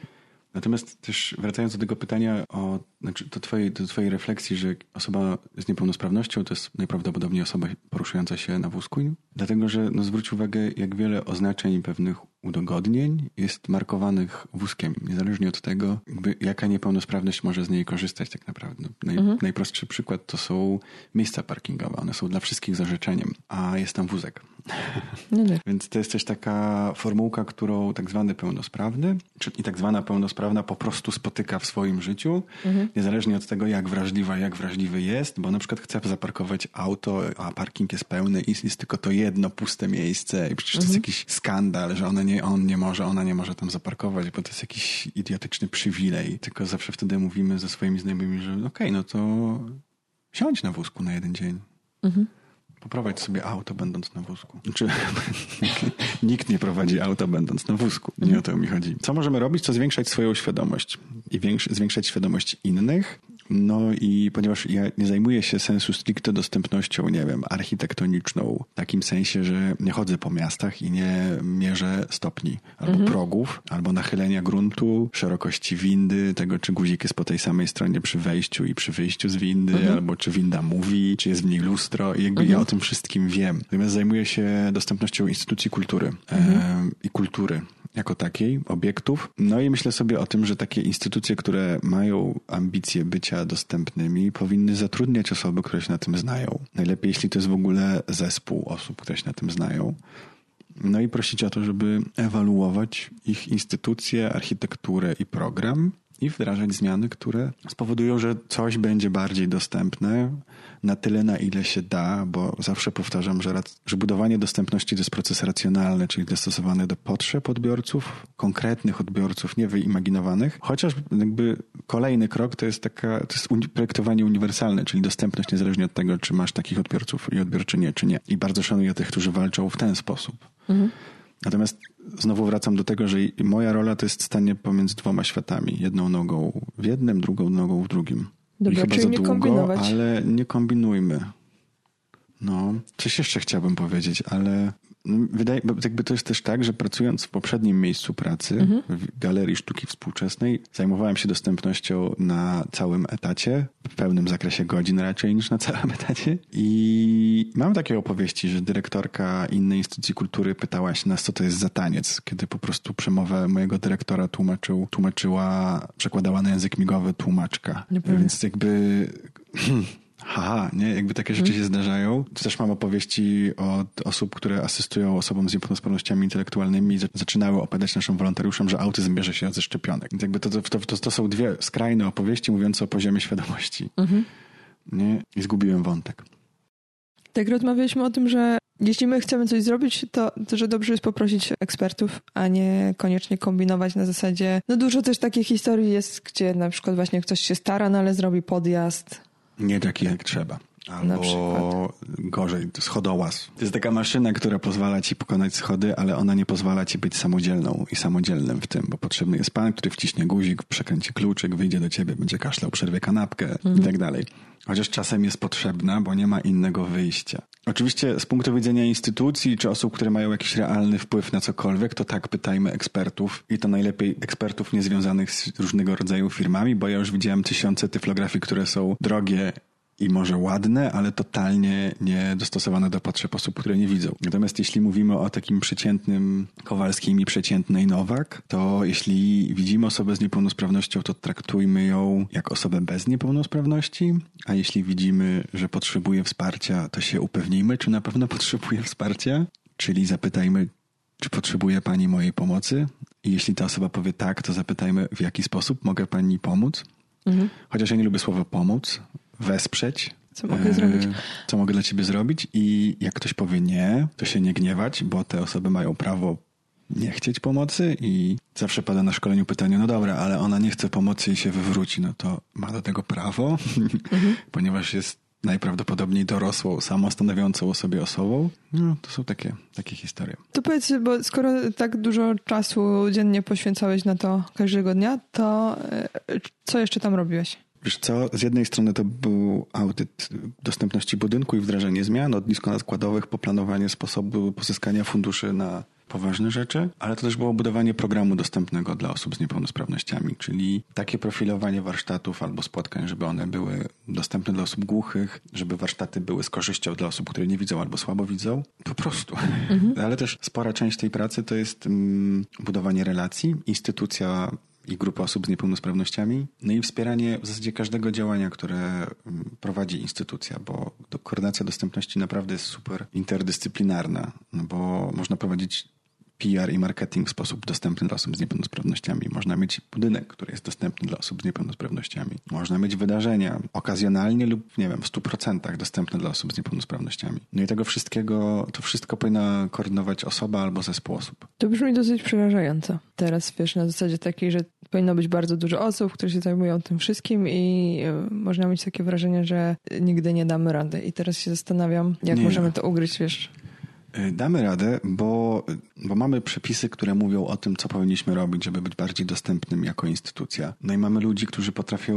Speaker 3: Natomiast też wracając do tego pytania o, znaczy do twojej, do twojej refleksji, że osoba z niepełnosprawnością to jest najprawdopodobniej osoba poruszająca się na wózku, dlatego że no, zwróć uwagę, jak wiele oznaczeń pewnych udogodnień jest markowanych wózkiem, niezależnie od tego, jaka niepełnosprawność może z niej korzystać tak naprawdę. Naj, mhm. Najprostszy przykład to są miejsca parkingowe. One są dla wszystkich zarzeczeniem, a jest tam wózek. No tak. Więc to jest też taka formułka, którą tak zwany pełnosprawny, i tak zwana pełnosprawna po prostu spotyka w swoim życiu, mhm. niezależnie od tego, jak wrażliwa, jak wrażliwy jest, bo na przykład chce zaparkować auto, a parking jest pełny i jest tylko to jedno puste miejsce i przecież mhm. to jest mhm. jakiś skandal, że one nie, on nie może, ona nie może tam zaparkować, bo to jest jakiś idiotyczny przywilej. Tylko zawsze wtedy mówimy ze swoimi znajomymi, że okej, okay, no to siądź na wózku na jeden dzień. Mhm. Poprowadź sobie auto, będąc na wózku. Znaczy, nikt nie prowadzi auta, będąc na wózku. Nie o to mi chodzi. Co możemy robić? To zwiększać swoją świadomość i zwiększać świadomość innych. No i ponieważ ja nie zajmuję się sensu stricte dostępnością, nie wiem, architektoniczną, w takim sensie, że nie chodzę po miastach i nie mierzę stopni albo mhm. progów, albo nachylenia gruntu, szerokości windy, tego czy guzik jest po tej samej stronie przy wejściu i przy wyjściu z windy, mhm. albo czy winda mówi, czy jest w niej lustro i jakby mhm. ja o tym wszystkim wiem. Natomiast zajmuję się dostępnością instytucji kultury e, i kultury jako takiej, obiektów. No i myślę sobie o tym, że takie instytucje, które mają ambicje bycia dostępnymi, powinny zatrudniać osoby, które się na tym znają. Najlepiej, jeśli to jest w ogóle zespół osób, które się na tym znają. No i prosić o to, żeby ewaluować ich instytucje, architekturę i program i wdrażać zmiany, które spowodują, że coś będzie bardziej dostępne, na tyle, na ile się da, bo zawsze powtarzam, że, że budowanie dostępności to jest proces racjonalny, czyli dostosowany do potrzeb odbiorców, konkretnych odbiorców, nie wyimaginowanych. Chociaż jakby kolejny krok to jest taka, to jest projektowanie uniwersalne, czyli dostępność niezależnie od tego, czy masz takich odbiorców i odbiorczynie, czy nie. I bardzo szanuję tych, którzy walczą w ten sposób. Mhm. Natomiast znowu wracam do tego, że moja rola to jest stanie pomiędzy dwoma światami. Jedną nogą w jednym, drugą nogą w drugim.
Speaker 1: Dobra, I chyba za
Speaker 3: długo,
Speaker 1: kombinować.
Speaker 3: ale nie kombinujmy. No, coś jeszcze chciałbym powiedzieć, ale wydaje, bo jakby to jest też tak, że pracując w poprzednim miejscu pracy,
Speaker 1: Mhm.
Speaker 3: w Galerii Sztuki Współczesnej, zajmowałem się dostępnością na całym etacie, w pełnym zakresie godzin raczej niż na całym etacie. I mam takie opowieści, że dyrektorka innej instytucji kultury pytała się nas, co to jest za taniec, kiedy po prostu przemowę mojego dyrektora tłumaczył, tłumaczyła, przekładała na język migowy tłumaczka. Więc jakby... Haha, nie? Jakby takie rzeczy się zdarzają. Też mam opowieści od osób, które asystują osobom z niepełnosprawnościami intelektualnymi i za- zaczynały opowiadać naszym wolontariuszom, że autyzm bierze się ze szczepionek. Więc jakby to, to, to, to, są dwie skrajne opowieści mówiące o poziomie świadomości. Nie? I zgubiłem wątek.
Speaker 1: Tak rozmawialiśmy o tym, że jeśli my chcemy coś zrobić, to, to że dobrze jest poprosić ekspertów, a nie koniecznie kombinować na zasadzie. No dużo też takich historii jest, gdzie na przykład właśnie ktoś się stara, no ale zrobi podjazd.
Speaker 3: Nie taki jak trzeba. Albo
Speaker 1: przykład.
Speaker 3: gorzej, schodołaz. To jest taka maszyna, która pozwala ci pokonać schody, ale ona nie pozwala ci być samodzielną i samodzielnym w tym, bo potrzebny jest pan, który wciśnie guzik, przekręci kluczyk, wyjdzie do ciebie, będzie kaszlał, przerwie kanapkę i tak dalej. Chociaż czasem jest potrzebna, bo nie ma innego wyjścia. Oczywiście z punktu widzenia instytucji czy osób, które mają jakiś realny wpływ na cokolwiek, to tak pytajmy ekspertów i to najlepiej ekspertów niezwiązanych z różnego rodzaju firmami, bo ja już widziałem tysiące tyflografii, które są drogie i może ładne, ale totalnie nie dostosowane do potrzeb osób, które nie widzą. Natomiast jeśli mówimy o takim przeciętnym Kowalskim i przeciętnej Nowak, to jeśli widzimy osobę z niepełnosprawnością, to traktujmy ją jak osobę bez niepełnosprawności, a jeśli widzimy, że potrzebuje wsparcia, to się upewnijmy, czy na pewno potrzebuje wsparcia, czyli zapytajmy, czy potrzebuje pani mojej pomocy? I jeśli ta osoba powie tak, to zapytajmy, w jaki sposób mogę pani pomóc? Chociaż ja nie lubię słowa pomóc, wesprzeć.
Speaker 1: Co mogę zrobić?
Speaker 3: Co mogę dla ciebie zrobić? I jak ktoś powie nie, to się nie gniewać, bo te osoby mają prawo nie chcieć pomocy i zawsze pada na szkoleniu pytanie, no dobra, ale ona nie chce pomocy i się wywróci, no to ma do tego prawo, ponieważ jest najprawdopodobniej dorosłą, samostanowiącą o sobie osobą. No, to są takie, takie historie.
Speaker 1: To powiedz, bo skoro tak dużo czasu dziennie poświęcałeś na to każdego dnia, to e, co jeszcze tam robiłeś?
Speaker 3: Wiesz co, z jednej strony to był audyt dostępności budynku i wdrażanie zmian od niskonaskładowych po planowanie sposobu pozyskania funduszy na poważne rzeczy, ale to też było budowanie programu dostępnego dla osób z niepełnosprawnościami, czyli takie profilowanie warsztatów albo spotkań, żeby one były dostępne dla osób głuchych, żeby warsztaty były z korzyścią dla osób, które nie widzą albo słabo widzą. Po prostu. Ale też spora część tej pracy to jest mm, budowanie relacji, instytucja i grupy osób z niepełnosprawnościami, no i wspieranie w zasadzie każdego działania, które mm, prowadzi instytucja, bo koordynacja dostępności naprawdę jest super interdyscyplinarna, no bo można prowadzić PR i marketing w sposób dostępny dla osób z niepełnosprawnościami. Można mieć budynek, który jest dostępny dla osób z niepełnosprawnościami. Można mieć wydarzenia okazjonalnie lub, nie wiem, w 100% dostępne dla osób z niepełnosprawnościami. No i tego wszystkiego, to wszystko powinna koordynować osoba albo zespół osób.
Speaker 1: To brzmi dosyć przerażająco. Teraz wiesz, na zasadzie takiej, że powinno być bardzo dużo osób, które się zajmują tym wszystkim i e, można mieć takie wrażenie, że nigdy nie damy rady. I teraz się zastanawiam, jak
Speaker 3: Nie.
Speaker 1: możemy to ugryźć, wiesz.
Speaker 3: Y, Damy radę, bo, bo mamy przepisy, które mówią o tym, co powinniśmy robić, żeby być bardziej dostępnym jako instytucja. No i mamy ludzi, którzy potrafią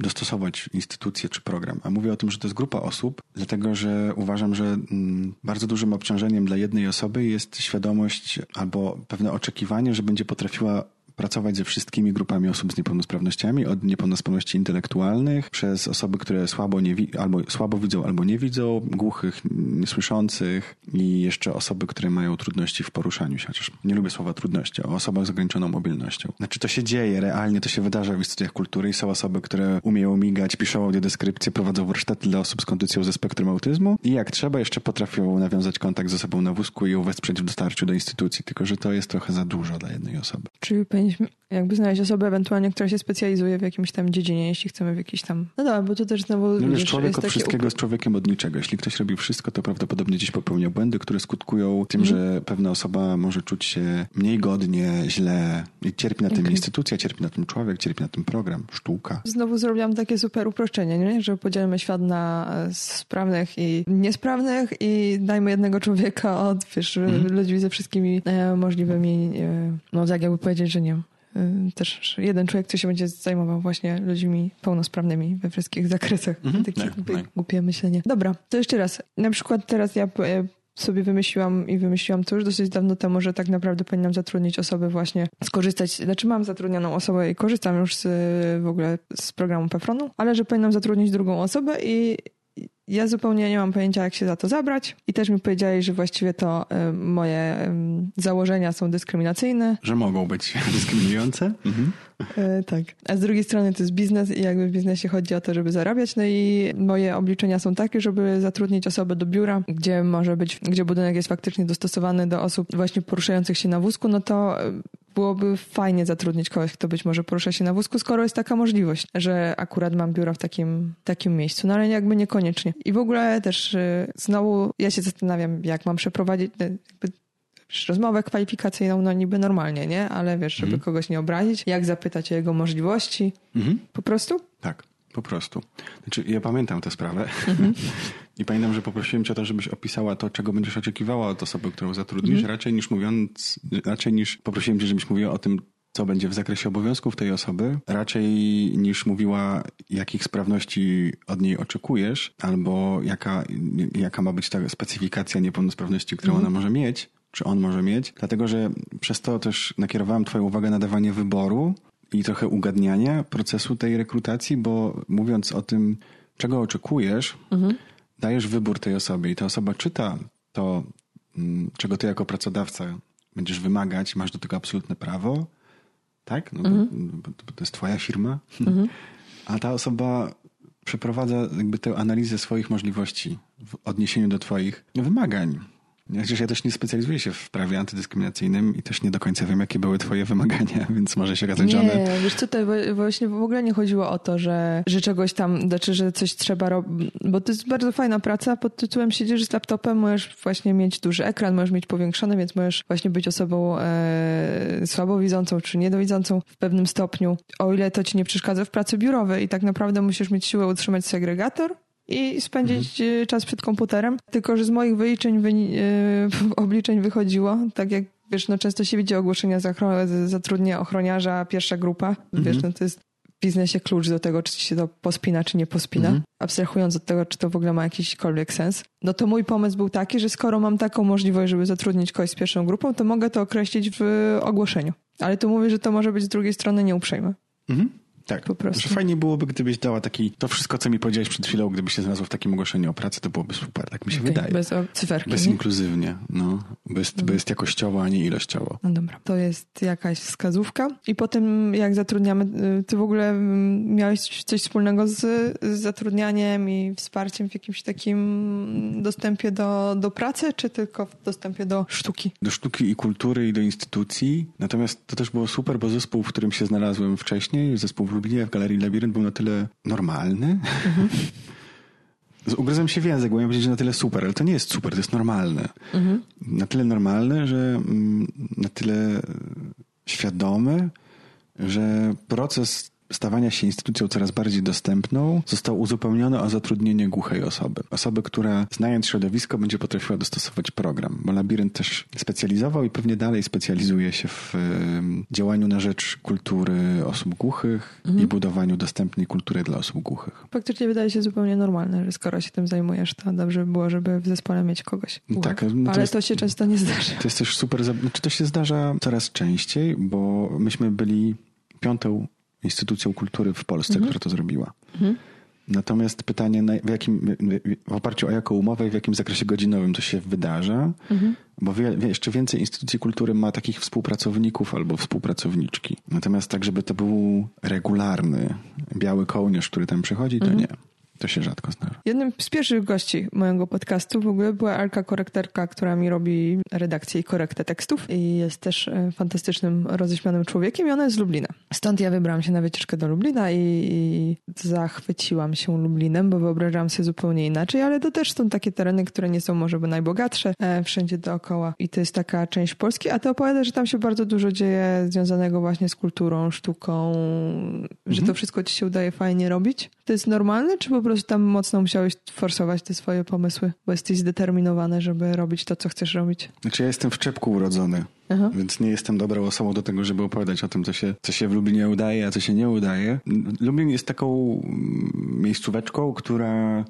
Speaker 3: dostosować instytucję czy program. A mówię o tym, że to jest grupa osób, dlatego że uważam, że mm, bardzo dużym obciążeniem dla jednej osoby jest świadomość albo pewne oczekiwanie, że będzie potrafiła pracować ze wszystkimi grupami osób z niepełnosprawnościami, od niepełnosprawności intelektualnych, przez osoby, które słabo, nie albo słabo widzą, albo nie widzą, głuchych, niesłyszących i jeszcze osoby, które mają trudności w poruszaniu się, chociaż nie lubię słowa trudności, o osobach z ograniczoną mobilnością. Znaczy to się dzieje, realnie to się wydarza w instytucjach kultury i są osoby, które umieją migać, piszą audiodeskrypcje, prowadzą warsztaty dla osób z kondycją ze spektrum autyzmu i jak trzeba jeszcze potrafią nawiązać kontakt z osobą na wózku i ją wesprzeć w dostarciu do instytucji, tylko że to jest trochę za dużo dla jednej osoby.
Speaker 1: Czyli powinniśmy jakby znaleźć osobę ewentualnie, która się specjalizuje w jakimś tam dziedzinie, jeśli chcemy w jakiś tam... No dobra, bo tu też znowu
Speaker 3: No wiesz, człowiek od wszystkiego jest człowiekiem od niczego. Jeśli ktoś robi wszystko, to prawdopodobnie gdzieś popełnia błędy, które skutkują tym, że pewna osoba może czuć się mniej godnie, źle i cierpi na tym
Speaker 1: Okej.
Speaker 3: instytucja, cierpi na tym człowiek, cierpi na tym program, sztuka.
Speaker 1: Znowu zrobiłam takie super uproszczenie, nie? że podzielmy świat na e, sprawnych i niesprawnych i dajmy jednego człowieka od wiesz,
Speaker 3: Mhm.
Speaker 1: ludzi ze wszystkimi e, możliwymi, e, no tak jakby powiedzieć, że nie też jeden człowiek, który się będzie zajmował właśnie ludźmi pełnosprawnymi we wszystkich zakresach.
Speaker 3: Mhm,
Speaker 1: Takie
Speaker 3: tak,
Speaker 1: głupie,
Speaker 3: tak.
Speaker 1: głupie myślenie. Dobra, to jeszcze raz. Na przykład teraz ja e, sobie wymyśliłam i wymyśliłam to już dosyć dawno temu, że tak naprawdę powinnam zatrudnić osobę właśnie, skorzystać, znaczy mam zatrudnioną osobę i korzystam już z, w ogóle z programu Pefronu, ale że powinnam zatrudnić drugą osobę i ja zupełnie nie mam pojęcia, jak się za to zabrać. I też mi powiedzieli, że właściwie to y, moje y, założenia są dyskryminacyjne.
Speaker 3: Że mogą być dyskryminujące. Mhm.
Speaker 1: Y, tak. A z drugiej strony to jest biznes i jakby w biznesie chodzi o to, żeby zarabiać. No i moje obliczenia są takie, żeby zatrudnić osobę do biura, gdzie może być, gdzie budynek jest faktycznie dostosowany do osób właśnie poruszających się na wózku, no to byłoby fajnie zatrudnić kogoś, kto być może porusza się na wózku, skoro jest taka możliwość, że akurat mam biuro w takim, takim miejscu, no ale jakby niekoniecznie. I w ogóle też y, znowu ja się zastanawiam, jak mam przeprowadzić y, rozmowę kwalifikacyjną, no niby normalnie, nie? Ale wiesz, żeby
Speaker 3: Mhm.
Speaker 1: kogoś nie obrazić, jak zapytać o jego możliwości,
Speaker 3: Mhm.
Speaker 1: po prostu?
Speaker 3: Tak, po prostu. Znaczy, ja pamiętam tę sprawę
Speaker 1: Mhm.
Speaker 3: i pamiętam, że poprosiłem cię o to, żebyś opisała to, czego będziesz oczekiwała od osoby, którą zatrudnisz,
Speaker 1: Mhm.
Speaker 3: raczej niż mówiąc, raczej niż poprosiłem cię, żebyś mówiła o tym, co będzie w zakresie obowiązków tej osoby, raczej niż mówiła, jakich sprawności od niej oczekujesz, albo jaka, jaka ma być ta specyfikacja niepełnosprawności, którą
Speaker 1: Mhm.
Speaker 3: ona może mieć, czy on może mieć, dlatego że przez to też nakierowałem Twoją uwagę na dawanie wyboru i trochę ugadniania procesu tej rekrutacji, bo mówiąc o tym, czego oczekujesz,
Speaker 1: Mhm.
Speaker 3: dajesz wybór tej osobie i ta osoba czyta to, mm, czego ty jako pracodawca będziesz wymagać, masz do tego absolutne prawo, tak? No, bo, bo, bo to jest twoja firma, a ta osoba przeprowadza jakby tę analizę swoich możliwości w odniesieniu do twoich wymagań. Chociaż ja też nie specjalizuję się w prawie antydyskryminacyjnym i też nie do końca wiem, jakie były twoje wymagania, więc może się okazać, że one...
Speaker 1: Wiesz tutaj właśnie w ogóle nie chodziło o to, że, że czegoś tam, znaczy, że coś trzeba robić, bo to jest bardzo fajna praca, pod tytułem siedzisz z laptopem, możesz właśnie mieć duży ekran, możesz mieć powiększony, więc możesz właśnie być osobą e, słabowidzącą czy niedowidzącą w pewnym stopniu, o ile to ci nie przeszkadza w pracy biurowej i tak naprawdę musisz mieć siłę utrzymać segregator i spędzić e, czas przed komputerem. Tylko, że z moich wyliczeń, e, obliczeń wychodziło, tak jak wiesz, no często się widzi ogłoszenia zachro- z- zatrudnia ochroniarza, pierwsza grupa. Wiesz, no to jest w biznesie klucz do tego, czy się to pospina, czy nie pospina.
Speaker 3: Mhm.
Speaker 1: Abstrahując od tego, czy to w ogóle ma jakiśkolwiek sens. No to mój pomysł był taki, że skoro mam taką możliwość, żeby zatrudnić kogoś z pierwszą grupą, to mogę to określić w ogłoszeniu. Ale tu mówię, że to może być z drugiej strony nieuprzejme.
Speaker 3: Mhm. Tak,
Speaker 1: Po prostu.
Speaker 3: Że fajnie byłoby, gdybyś dała taki, to wszystko, co mi powiedziałeś przed chwilą, gdybyś się znalazł w takim ogłoszeniu o pracy, to byłoby super, tak mi się
Speaker 1: Okej,
Speaker 3: wydaje. Bez,
Speaker 1: Bez cyferki. nie?
Speaker 3: inkluzywnie, no. Jest, bo jest jakościowo, a nie ilościowo.
Speaker 1: No dobra, to jest jakaś wskazówka. I potem jak zatrudniamy, y, ty w ogóle mm, miałeś coś wspólnego z, z zatrudnianiem i wsparciem w jakimś takim dostępie do, do pracy, czy tylko w dostępie do sztuki?
Speaker 3: Do sztuki i kultury i do instytucji. Natomiast to też było super, bo zespół, w którym się znalazłem wcześniej, zespół Lublinie w Galerii Labirynt był na tyle normalny. Z- Ugryzłem się w język, bo miałem powiedzieć, że na tyle super, ale to nie jest super, to jest normalne. Na tyle normalne, że mm, na tyle e, świadomy, że proces stawania się instytucją coraz bardziej dostępną został uzupełniony o zatrudnienie głuchej osoby. Osoby, która znając środowisko będzie potrafiła dostosować program, bo Labirynt też specjalizował i pewnie dalej specjalizuje się w działaniu na rzecz kultury osób głuchych i budowaniu dostępnej kultury dla osób głuchych.
Speaker 1: Faktycznie wydaje się zupełnie normalne, że skoro się tym zajmujesz, to dobrze by było, żeby w zespole mieć kogoś.
Speaker 3: Tak,
Speaker 1: Wow.
Speaker 3: no
Speaker 1: Ale
Speaker 3: jest-
Speaker 1: to się często nie zdarza.
Speaker 3: To jest też super, za- znaczy to się zdarza coraz częściej, bo myśmy byli piątą instytucją kultury w Polsce, która to zrobiła. Natomiast pytanie, w, jakim, w oparciu o jaką umowę i w jakim zakresie godzinowym to się wydarza, bo wie, wie, jeszcze więcej instytucji kultury ma takich współpracowników albo współpracowniczki. Natomiast tak, żeby to był regularny biały kołnierz, który tam przychodzi, to nie. To się rzadko zdarza.
Speaker 1: Jednym z pierwszych gości mojego podcastu w ogóle była Alka Korekterka, która mi robi redakcję i korektę tekstów i jest też e, fantastycznym, roześmianym człowiekiem i ona jest z Lublina. Stąd ja wybrałam się na wycieczkę do Lublina i, i zachwyciłam się Lublinem, bo wyobrażałam sobie zupełnie inaczej, ale to też są takie tereny, które nie są może by najbogatsze e, wszędzie dookoła i to jest taka część Polski, a ty opowiadasz, że tam się bardzo dużo dzieje związanego właśnie z kulturą, sztuką, że to wszystko ci się udaje fajnie robić. to jest normalne, czy po prostu tam mocno musiałeś forsować te swoje pomysły, bo jesteś zdeterminowany, żeby robić to, co chcesz robić?
Speaker 3: Znaczy ja jestem w czepku urodzony,
Speaker 1: Aha.
Speaker 3: więc nie jestem dobrą osobą do tego, żeby opowiadać o tym, co się, co się w Lublinie udaje, a co się nie udaje. Lublin jest taką miejscóweczką, która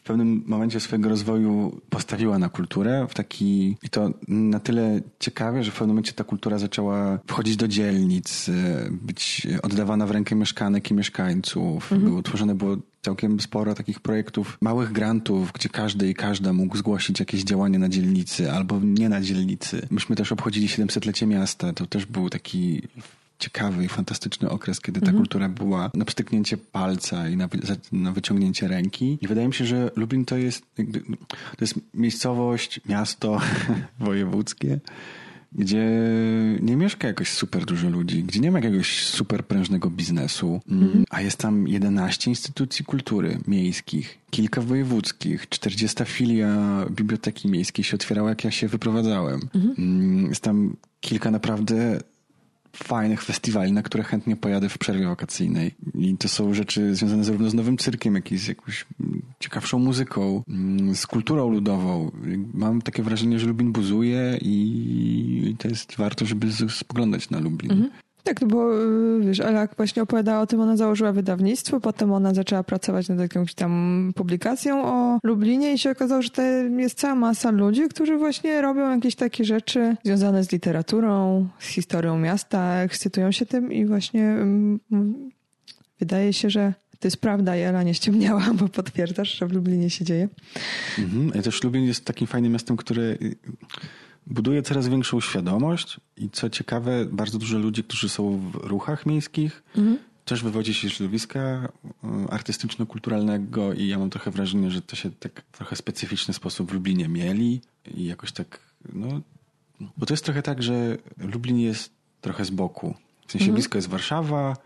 Speaker 3: w pewnym momencie swojego rozwoju postawiła na kulturę w taki, i to na tyle ciekawie, że w pewnym momencie ta kultura zaczęła wchodzić do dzielnic, e, być oddawana w rękę mieszkanek i mieszkańców. Było, tworzone było całkiem sporo takich projektów, małych grantów, gdzie każdy i każda mógł zgłosić jakieś działanie na dzielnicy albo nie na dzielnicy. Myśmy też obchodzili 700-lecie miasta. To też był taki ciekawy i fantastyczny okres, kiedy ta kultura była na pstryknięcie palca i na, na wyciągnięcie ręki. I wydaje mi się, że Lublin to jest, jakby, to jest miejscowość, miasto wojewódzkie, gdzie nie mieszka jakoś super dużo ludzi, gdzie nie ma jakiegoś super prężnego biznesu, mm, a jest tam 11 instytucji kultury miejskich, kilka wojewódzkich, 40 filia biblioteki miejskiej się otwierała, jak ja się wyprowadzałem. Mm, Jest tam kilka naprawdę fajnych festiwali, na które chętnie pojadę w przerwie wakacyjnej. I to są rzeczy związane zarówno z nowym cyrkiem, jak i z jakąś mm, ciekawszą muzyką, mm, z kulturą ludową. Mam takie wrażenie, że Lublin buzuje i to jest warto, żeby spoglądać na Lublin.
Speaker 1: Tak, no bo y, wiesz, Ela właśnie opowiadała o tym, ona założyła wydawnictwo, potem ona zaczęła pracować nad jakąś tam publikacją o Lublinie i się okazało, że to jest cała masa ludzi, którzy właśnie robią jakieś takie rzeczy związane z literaturą, z historią miasta, ekscytują się tym i właśnie mm, wydaje się, że to jest prawda Ela nie ściemniała, bo potwierdzasz, że w Lublinie się dzieje.
Speaker 3: Mhm. I też Lublin jest takim fajnym miastem, które buduje coraz większą świadomość i co ciekawe, bardzo dużo ludzi, którzy są w ruchach miejskich, też wywodzi się z środowiska y, artystyczno-kulturalnego i ja mam trochę wrażenie, że to się tak w trochę specyficzny sposób w Lublinie mieli i jakoś tak, no, bo to jest trochę tak, że Lublin jest trochę z boku. W sensie blisko jest Warszawa,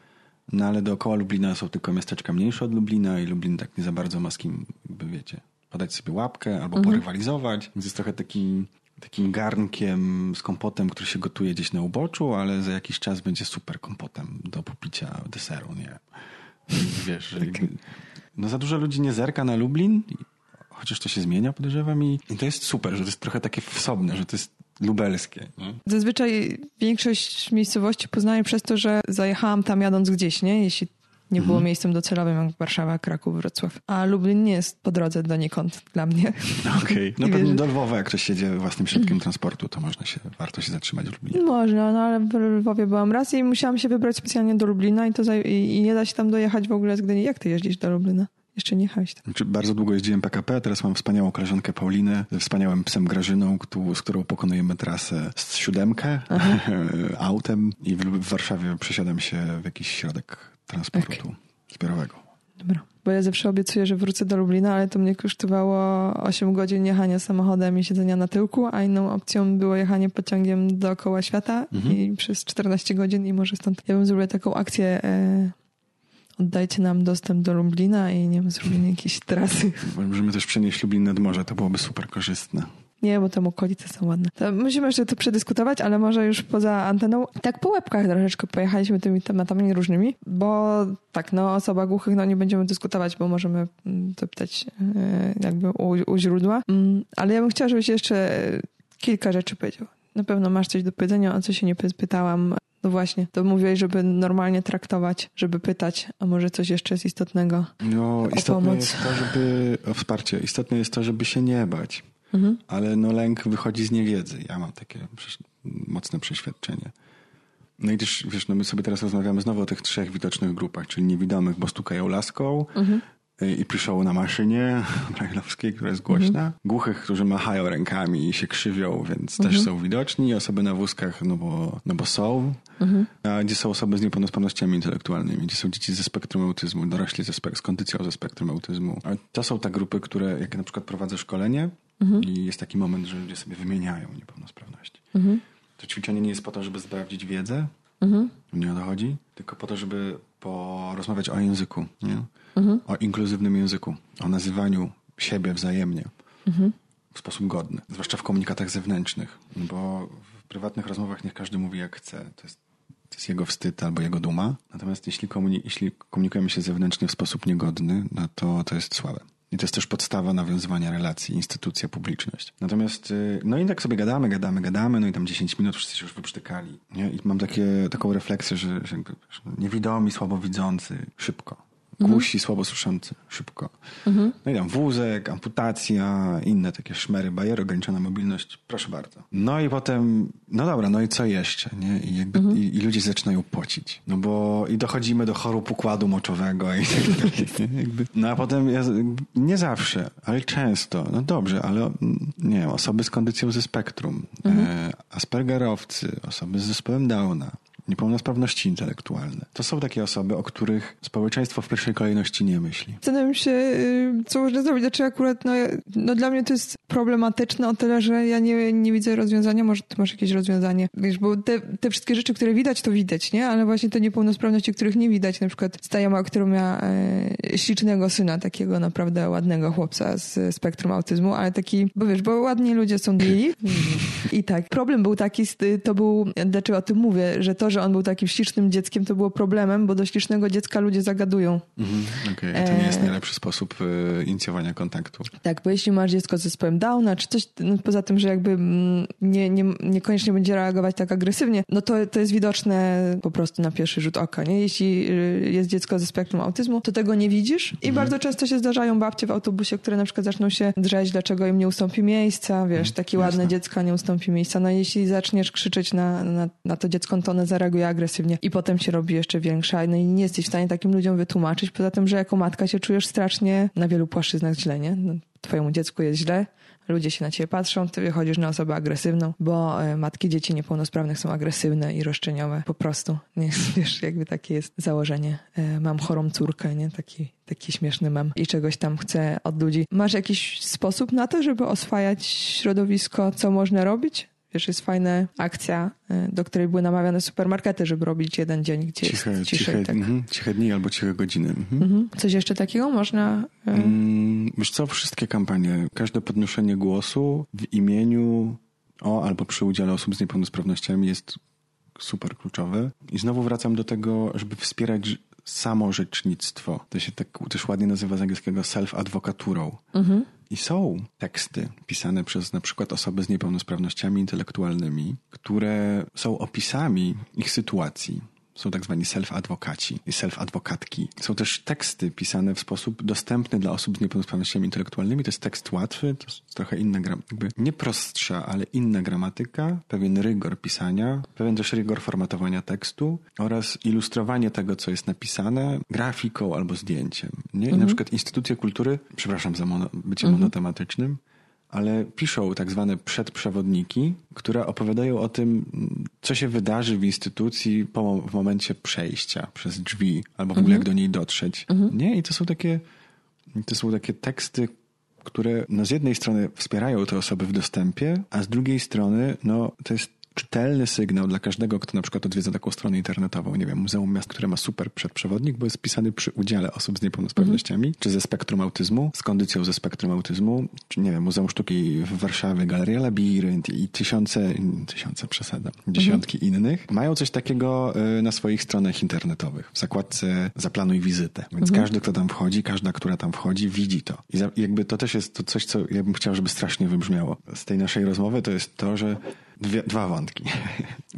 Speaker 3: no ale dookoła Lublina są tylko miasteczka mniejsze od Lublina i Lublin tak nie za bardzo ma z kim, by wiecie, podać sobie łapkę albo porywalizować. Więc jest trochę taki, takim garnkiem z kompotem, który się gotuje gdzieś na uboczu, ale za jakiś czas będzie super kompotem do popicia deseru, nie? Wiesz, że no za dużo ludzi nie zerka na Lublin, chociaż to się zmienia, podejrzewam i, i to jest super, że to jest trochę takie wsobne, że to jest lubelskie. Nie?
Speaker 1: Zazwyczaj większość miejscowości poznaję przez to, że zajechałam tam jadąc gdzieś, nie? Jeśli nie było miejscem docelowym jak Warszawa, Kraków, Wrocław. A Lublin nie jest po drodze donikąd dla mnie.
Speaker 3: Okej. No
Speaker 1: I
Speaker 3: pewnie do Lwowa, jak ktoś jedzie własnym środkiem transportu, to można się, warto się zatrzymać w Lublinie.
Speaker 1: Można, no ale w Lwowie byłam raz i musiałam się wybrać specjalnie do Lublina i, to zaj- i, i nie da się tam dojechać w ogóle z Gdyni. Jak ty jeździsz do Lublina? Jeszcze nie jechałeś tam.
Speaker 3: Znaczy, bardzo długo jeździłem PKP, teraz mam wspaniałą koleżankę Paulinę ze wspaniałym psem Grażyną, z którą pokonujemy trasę z siódemkę autem i w, w Warszawie przesiadam się w jakiś środek transportu zbiorowego.
Speaker 1: Dobra. Bo ja zawsze obiecuję, że wrócę do Lublina, ale to mnie kosztowało 8 godzin jechania samochodem i siedzenia na tyłku, a inną opcją było jechanie pociągiem dookoła świata i przez 14 godzin i może stąd. Ja bym zrobiła taką akcję e, oddajcie nam dostęp do Lublina i nie wiem, zrobimy jakieś trasy.
Speaker 3: Możemy też przenieść Lublin nad morze, to byłoby super korzystne.
Speaker 1: Nie, bo tam okolice są ładne. To musimy jeszcze to przedyskutować, ale może już poza anteną. Tak po łebkach troszeczkę pojechaliśmy tymi tematami różnymi, bo tak, no o osobach głuchych no nie będziemy dyskutować, bo możemy mm, dopytać e, jakby u, u źródła. Mm, Ale ja bym chciała, żebyś jeszcze kilka rzeczy powiedział. Na pewno masz coś do powiedzenia, o co się nie py- pytałam. No właśnie, to mówiłeś, żeby normalnie traktować, żeby pytać, a może coś jeszcze jest istotnego.
Speaker 3: No, istotne
Speaker 1: pomoc.
Speaker 3: jest to, żeby, o wsparcie, istotne jest to, żeby się nie bać.
Speaker 1: Mhm.
Speaker 3: Ale no lęk wychodzi z niewiedzy. Ja mam takie mocne przeświadczenie. No i też, wiesz, no my sobie teraz rozmawiamy znowu o tych trzech widocznych grupach, czyli niewidomych, bo stukają laską y, i piszą na maszynie brajlowskiej, która jest głośna. Głuchych, którzy machają rękami i się krzywią, więc też są widoczni. Osoby na wózkach, no bo, no bo są. A gdzie są osoby z niepełnosprawnościami intelektualnymi, gdzie są dzieci ze spektrum autyzmu, dorośli ze spek- z kondycją ze spektrum autyzmu. A to są te grupy, które, jak na przykład prowadzę szkolenie i jest taki moment, że ludzie sobie wymieniają niepełnosprawności. To ćwiczenie nie jest po to, żeby sprawdzić wiedzę, nie o to chodzi, tylko po to, żeby porozmawiać o języku, nie? o inkluzywnym języku, o nazywaniu siebie wzajemnie w sposób godny, zwłaszcza w komunikatach zewnętrznych, bo w prywatnych rozmowach niech każdy mówi jak chce. To jest To jest jego wstyd albo jego duma. Natomiast jeśli komunikujemy się zewnętrznie w sposób niegodny, no to to jest słabe. I to jest też podstawa nawiązywania relacji, instytucja, publiczność. Natomiast, y, no i tak sobie gadamy, gadamy, gadamy, no i tam 10 minut wszyscy się już wyprztykali. Nie? I mam takie, taką refleksję, że, że niewidomi, słabowidzący, szybko. Głusi, słabosłyszący, szybko. No i tam wózek, amputacja, inne takie szmery, bajery, ograniczona mobilność, proszę bardzo. No i potem, no dobra, no i co jeszcze, nie? I, jakby, i, i ludzie zaczynają pocić. No bo i dochodzimy do chorób układu moczowego i tak dalej, no a potem, ja, nie zawsze, ale często, no dobrze, ale mm, nie wiem, osoby z kondycją ze spektrum, e, aspergerowcy, osoby z zespołem Downa, niepełnosprawności intelektualne. To są takie osoby, o których społeczeństwo w pierwszej kolejności nie myśli.
Speaker 1: Zastanawiam się, y, co można zrobić. Znaczy akurat, no, no dla mnie to jest problematyczne o tyle, że ja nie, nie widzę rozwiązania. Może ty masz jakieś rozwiązanie. Wiesz, bo te, te wszystkie rzeczy, które widać, to widać, nie? Ale właśnie te niepełnosprawności, których nie widać, na przykład znajoma, która miała e, ślicznego syna, takiego naprawdę ładnego chłopca z spektrum autyzmu, ale taki, bo wiesz, bo ładni ludzie są mili. I tak, problem był taki, to był, dlaczego o tym mówię, że to, że on był takim ślicznym dzieckiem, to było problemem, bo do ślicznego dziecka ludzie zagadują.
Speaker 3: Mhm, Okej, to nie jest
Speaker 1: E.
Speaker 3: najlepszy sposób e, inicjowania kontaktu.
Speaker 1: Tak, bo jeśli masz dziecko z zespołem Downa, czy coś, no poza tym, że jakby mm, nie, nie, niekoniecznie będzie reagować tak agresywnie, no to, to jest widoczne po prostu na pierwszy rzut oka, nie? Jeśli y, jest dziecko ze spektrum autyzmu, to tego nie widzisz i bardzo często się zdarzają babcie w autobusie, które na przykład zaczną się drzeć, dlaczego im nie ustąpi miejsca, wiesz, takie ładne
Speaker 3: jasne.
Speaker 1: dziecko nie ustąpi miejsca. No jeśli zaczniesz krzyczeć na, na, na to dziecko, to ono zareaguje agresywnie i potem się robi jeszcze większa no i nie jesteś w stanie takim ludziom wytłumaczyć, poza tym, że jako matka się czujesz strasznie na wielu płaszczyznach źle, nie? No, twojemu dziecku jest źle, ludzie się na ciebie patrzą, ty wychodzisz na osobę agresywną, bo e, matki dzieci niepełnosprawnych są agresywne i roszczeniowe. Po prostu, nie? Wiesz, jakby takie jest założenie. E, Mam chorą córkę, nie? Taki, taki śmieszny mam i czegoś tam chcę od ludzi. Masz jakiś sposób na to, żeby oswajać środowisko, co można robić? Wiesz, jest fajna akcja, e, do której były namawiane supermarkety, żeby robić jeden dzień, gdzie
Speaker 3: Ciche,
Speaker 1: jest ciszej.
Speaker 3: ciche,
Speaker 1: tak.
Speaker 3: mhm, ciche dni albo ciche godziny. Mhm.
Speaker 1: Mhm. Coś jeszcze takiego można... e,
Speaker 3: Mm, Wiesz co, wszystkie kampanie, każde podnoszenie głosu w imieniu o albo przy udziale osób z niepełnosprawnościami jest super kluczowe. I znowu wracam do tego, żeby wspierać samorzecznictwo. To się tak też ładnie nazywa z angielskiego self-adwokaturą. I są teksty pisane przez na przykład osoby z niepełnosprawnościami intelektualnymi, które są opisami ich sytuacji. Są tak zwani self-adwokaci i self-adwokatki. Są też teksty pisane w sposób dostępny dla osób z niepełnosprawnościami intelektualnymi. To jest tekst łatwy, to jest trochę inna, jakby nie prostsza, ale inna gramatyka, pewien rygor pisania, pewien też rygor formatowania tekstu oraz ilustrowanie tego, co jest napisane grafiką albo zdjęciem. Nie? I na przykład instytucje kultury, przepraszam za mono, bycie monotematycznym, ale piszą tak zwane przedprzewodniki, które opowiadają o tym, co się wydarzy w instytucji po, w momencie przejścia przez drzwi, albo w ogóle jak do niej dotrzeć. Nie? I to są takie, to są takie teksty, które no, z jednej strony wspierają te osoby w dostępie, a z drugiej strony no, to jest czytelny sygnał dla każdego, kto na przykład odwiedza taką stronę internetową, nie wiem, Muzeum Miast, które ma super przedprzewodnik, bo jest pisany przy udziale osób z niepełnosprawnościami, czy ze spektrum autyzmu, z kondycją ze spektrum autyzmu, czy nie wiem, Muzeum Sztuki w Warszawie, Galeria Labirynt i tysiące, tysiące przesada, dziesiątki innych, mają coś takiego y, na swoich stronach internetowych, w zakładce zaplanuj wizytę. Więc każdy, kto tam wchodzi, każda, która tam wchodzi, widzi to. I jakby to też jest to coś, co ja bym chciał, żeby strasznie wybrzmiało. Z tej naszej rozmowy to jest to, że Dwie, dwa wątki.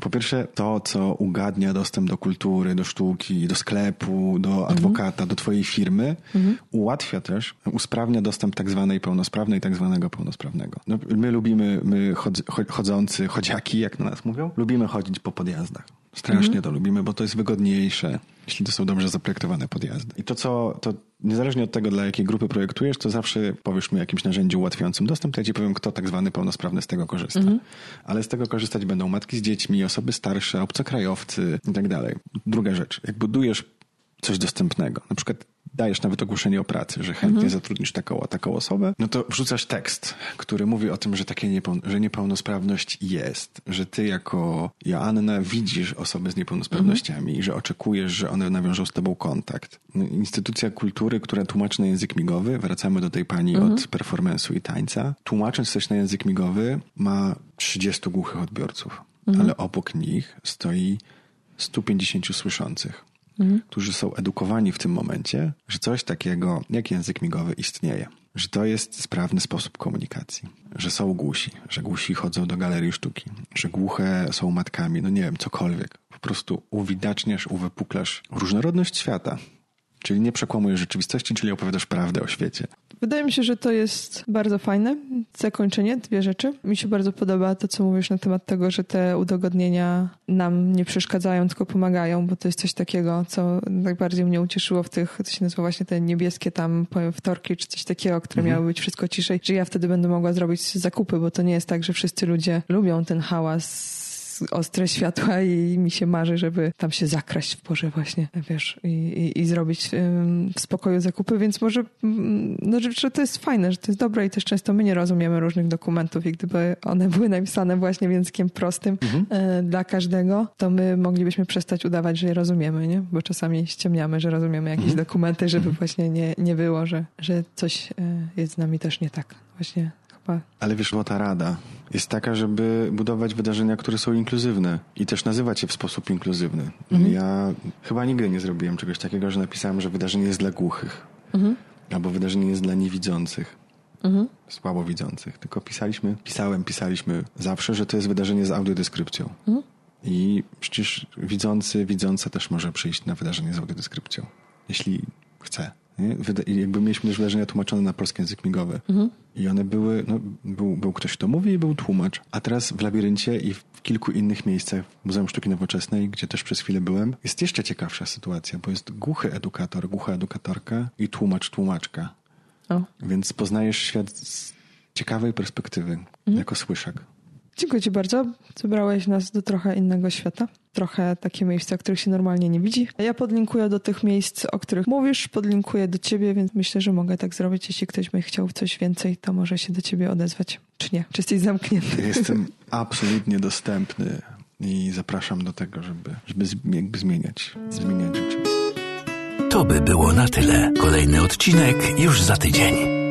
Speaker 3: Po pierwsze, to, co ugadnia dostęp do kultury, do sztuki, do sklepu, do adwokata, do twojej firmy, ułatwia też, usprawnia dostęp tak zwanej pełnosprawnej, tak zwanego pełnosprawnego. No, my lubimy, my chodz, cho- chodzący, chodziaki, jak na nas mówią, lubimy chodzić po podjazdach. Strasznie to lubimy, bo to jest wygodniejsze, jeśli to są dobrze zaprojektowane podjazdy. I to, co, to niezależnie od tego, dla jakiej grupy projektujesz, to zawsze powiesz mi jakimś narzędziu ułatwiającym dostęp, to ja ci powiem, kto tak zwany pełnosprawny z tego korzysta. Ale z tego korzystać będą matki z dziećmi, osoby starsze, obcokrajowcy i tak dalej. Druga rzecz, jak budujesz coś dostępnego, na przykład dajesz nawet ogłoszenie o pracy, że chętnie zatrudnisz taką, taką osobę, no to wrzucasz tekst, który mówi o tym, że takie niepeł- że niepełnosprawność jest, że ty jako Joanna widzisz osoby z niepełnosprawnościami i że oczekujesz, że one nawiążą z tobą kontakt. Instytucja kultury, która tłumaczy na język migowy, wracamy do tej pani od performance'u i tańca, tłumacząc coś na język migowy ma 30 głuchych odbiorców, ale obok nich stoi 150 słyszących, mhm. którzy są edukowani w tym momencie, że coś takiego jak język migowy istnieje. Że to jest sprawny sposób komunikacji. Że są głusi, że głusi chodzą do galerii sztuki, że głuche są matkami, no nie wiem, cokolwiek. Po prostu uwidaczniasz, uwypuklasz różnorodność świata. Czyli nie przekłamujesz rzeczywistości, czyli opowiadasz prawdę o świecie.
Speaker 1: Wydaje mi się, że to jest bardzo fajne zakończenie, dwie rzeczy. Mi się bardzo podoba to, co mówisz na temat tego, że te udogodnienia nam nie przeszkadzają, tylko pomagają, bo to jest coś takiego, co najbardziej mnie ucieszyło w tych, to się nazywa właśnie te niebieskie tam wtorki, czy coś takiego, które mhm. miały być wszystko ciszej, że ja wtedy będę mogła zrobić zakupy, bo to nie jest tak, że wszyscy ludzie lubią ten hałas ostre światła i mi się marzy, żeby tam się zakraść w porze właśnie, wiesz, i, i, i zrobić w spokoju zakupy, więc może, mm, no, że to jest fajne, że to jest dobre i też często my nie rozumiemy różnych dokumentów i gdyby one były napisane właśnie językiem prostym mhm. E, dla każdego, to my moglibyśmy przestać udawać, że je rozumiemy, nie? Bo czasami ściemniamy, że rozumiemy jakieś mhm. dokumenty, żeby mhm. właśnie nie, nie było, że, że coś e, jest z nami też nie tak. Właśnie
Speaker 3: ale wiesz, ta rada jest taka, żeby budować wydarzenia, które są inkluzywne i też nazywać je w sposób inkluzywny. Mhm. Ja chyba nigdy nie zrobiłem czegoś takiego, że napisałem, że wydarzenie jest dla głuchych mhm. albo wydarzenie jest dla niewidzących. Mhm. Słabowidzących. Tylko pisaliśmy, pisałem, pisaliśmy zawsze, że to jest wydarzenie z audiodeskrypcją. Mhm. I przecież widzący, widząca też może przyjść na wydarzenie z audiodeskrypcją, jeśli chce. Nie? Jakby mieliśmy też wydarzenia tłumaczone na polski język migowy. Mhm. I one były, no, był, był ktoś, kto mówi i był tłumacz. A teraz w Labiryncie i w kilku innych miejscach w Muzeum Sztuki Nowoczesnej, gdzie też przez chwilę byłem, jest jeszcze ciekawsza sytuacja, bo jest głuchy edukator, głucha edukatorka i tłumacz, tłumaczka. O. Więc poznajesz świat z ciekawej perspektywy, mhm. jako słyszak.
Speaker 1: Dziękuję Ci bardzo. Zabrałeś nas do trochę innego świata. Trochę takie miejsca, których się normalnie nie widzi. Ja podlinkuję do tych miejsc, o których mówisz, podlinkuję do Ciebie, więc myślę, że mogę tak zrobić. Jeśli ktoś by chciał coś więcej, to może się do Ciebie odezwać. Czy nie? Czy jesteś zamknięty?
Speaker 3: Jestem absolutnie dostępny i zapraszam do tego, żeby, żeby jakby zmieniać, zmieniać rzeczywistość.
Speaker 2: To by było na tyle. Kolejny odcinek już za tydzień.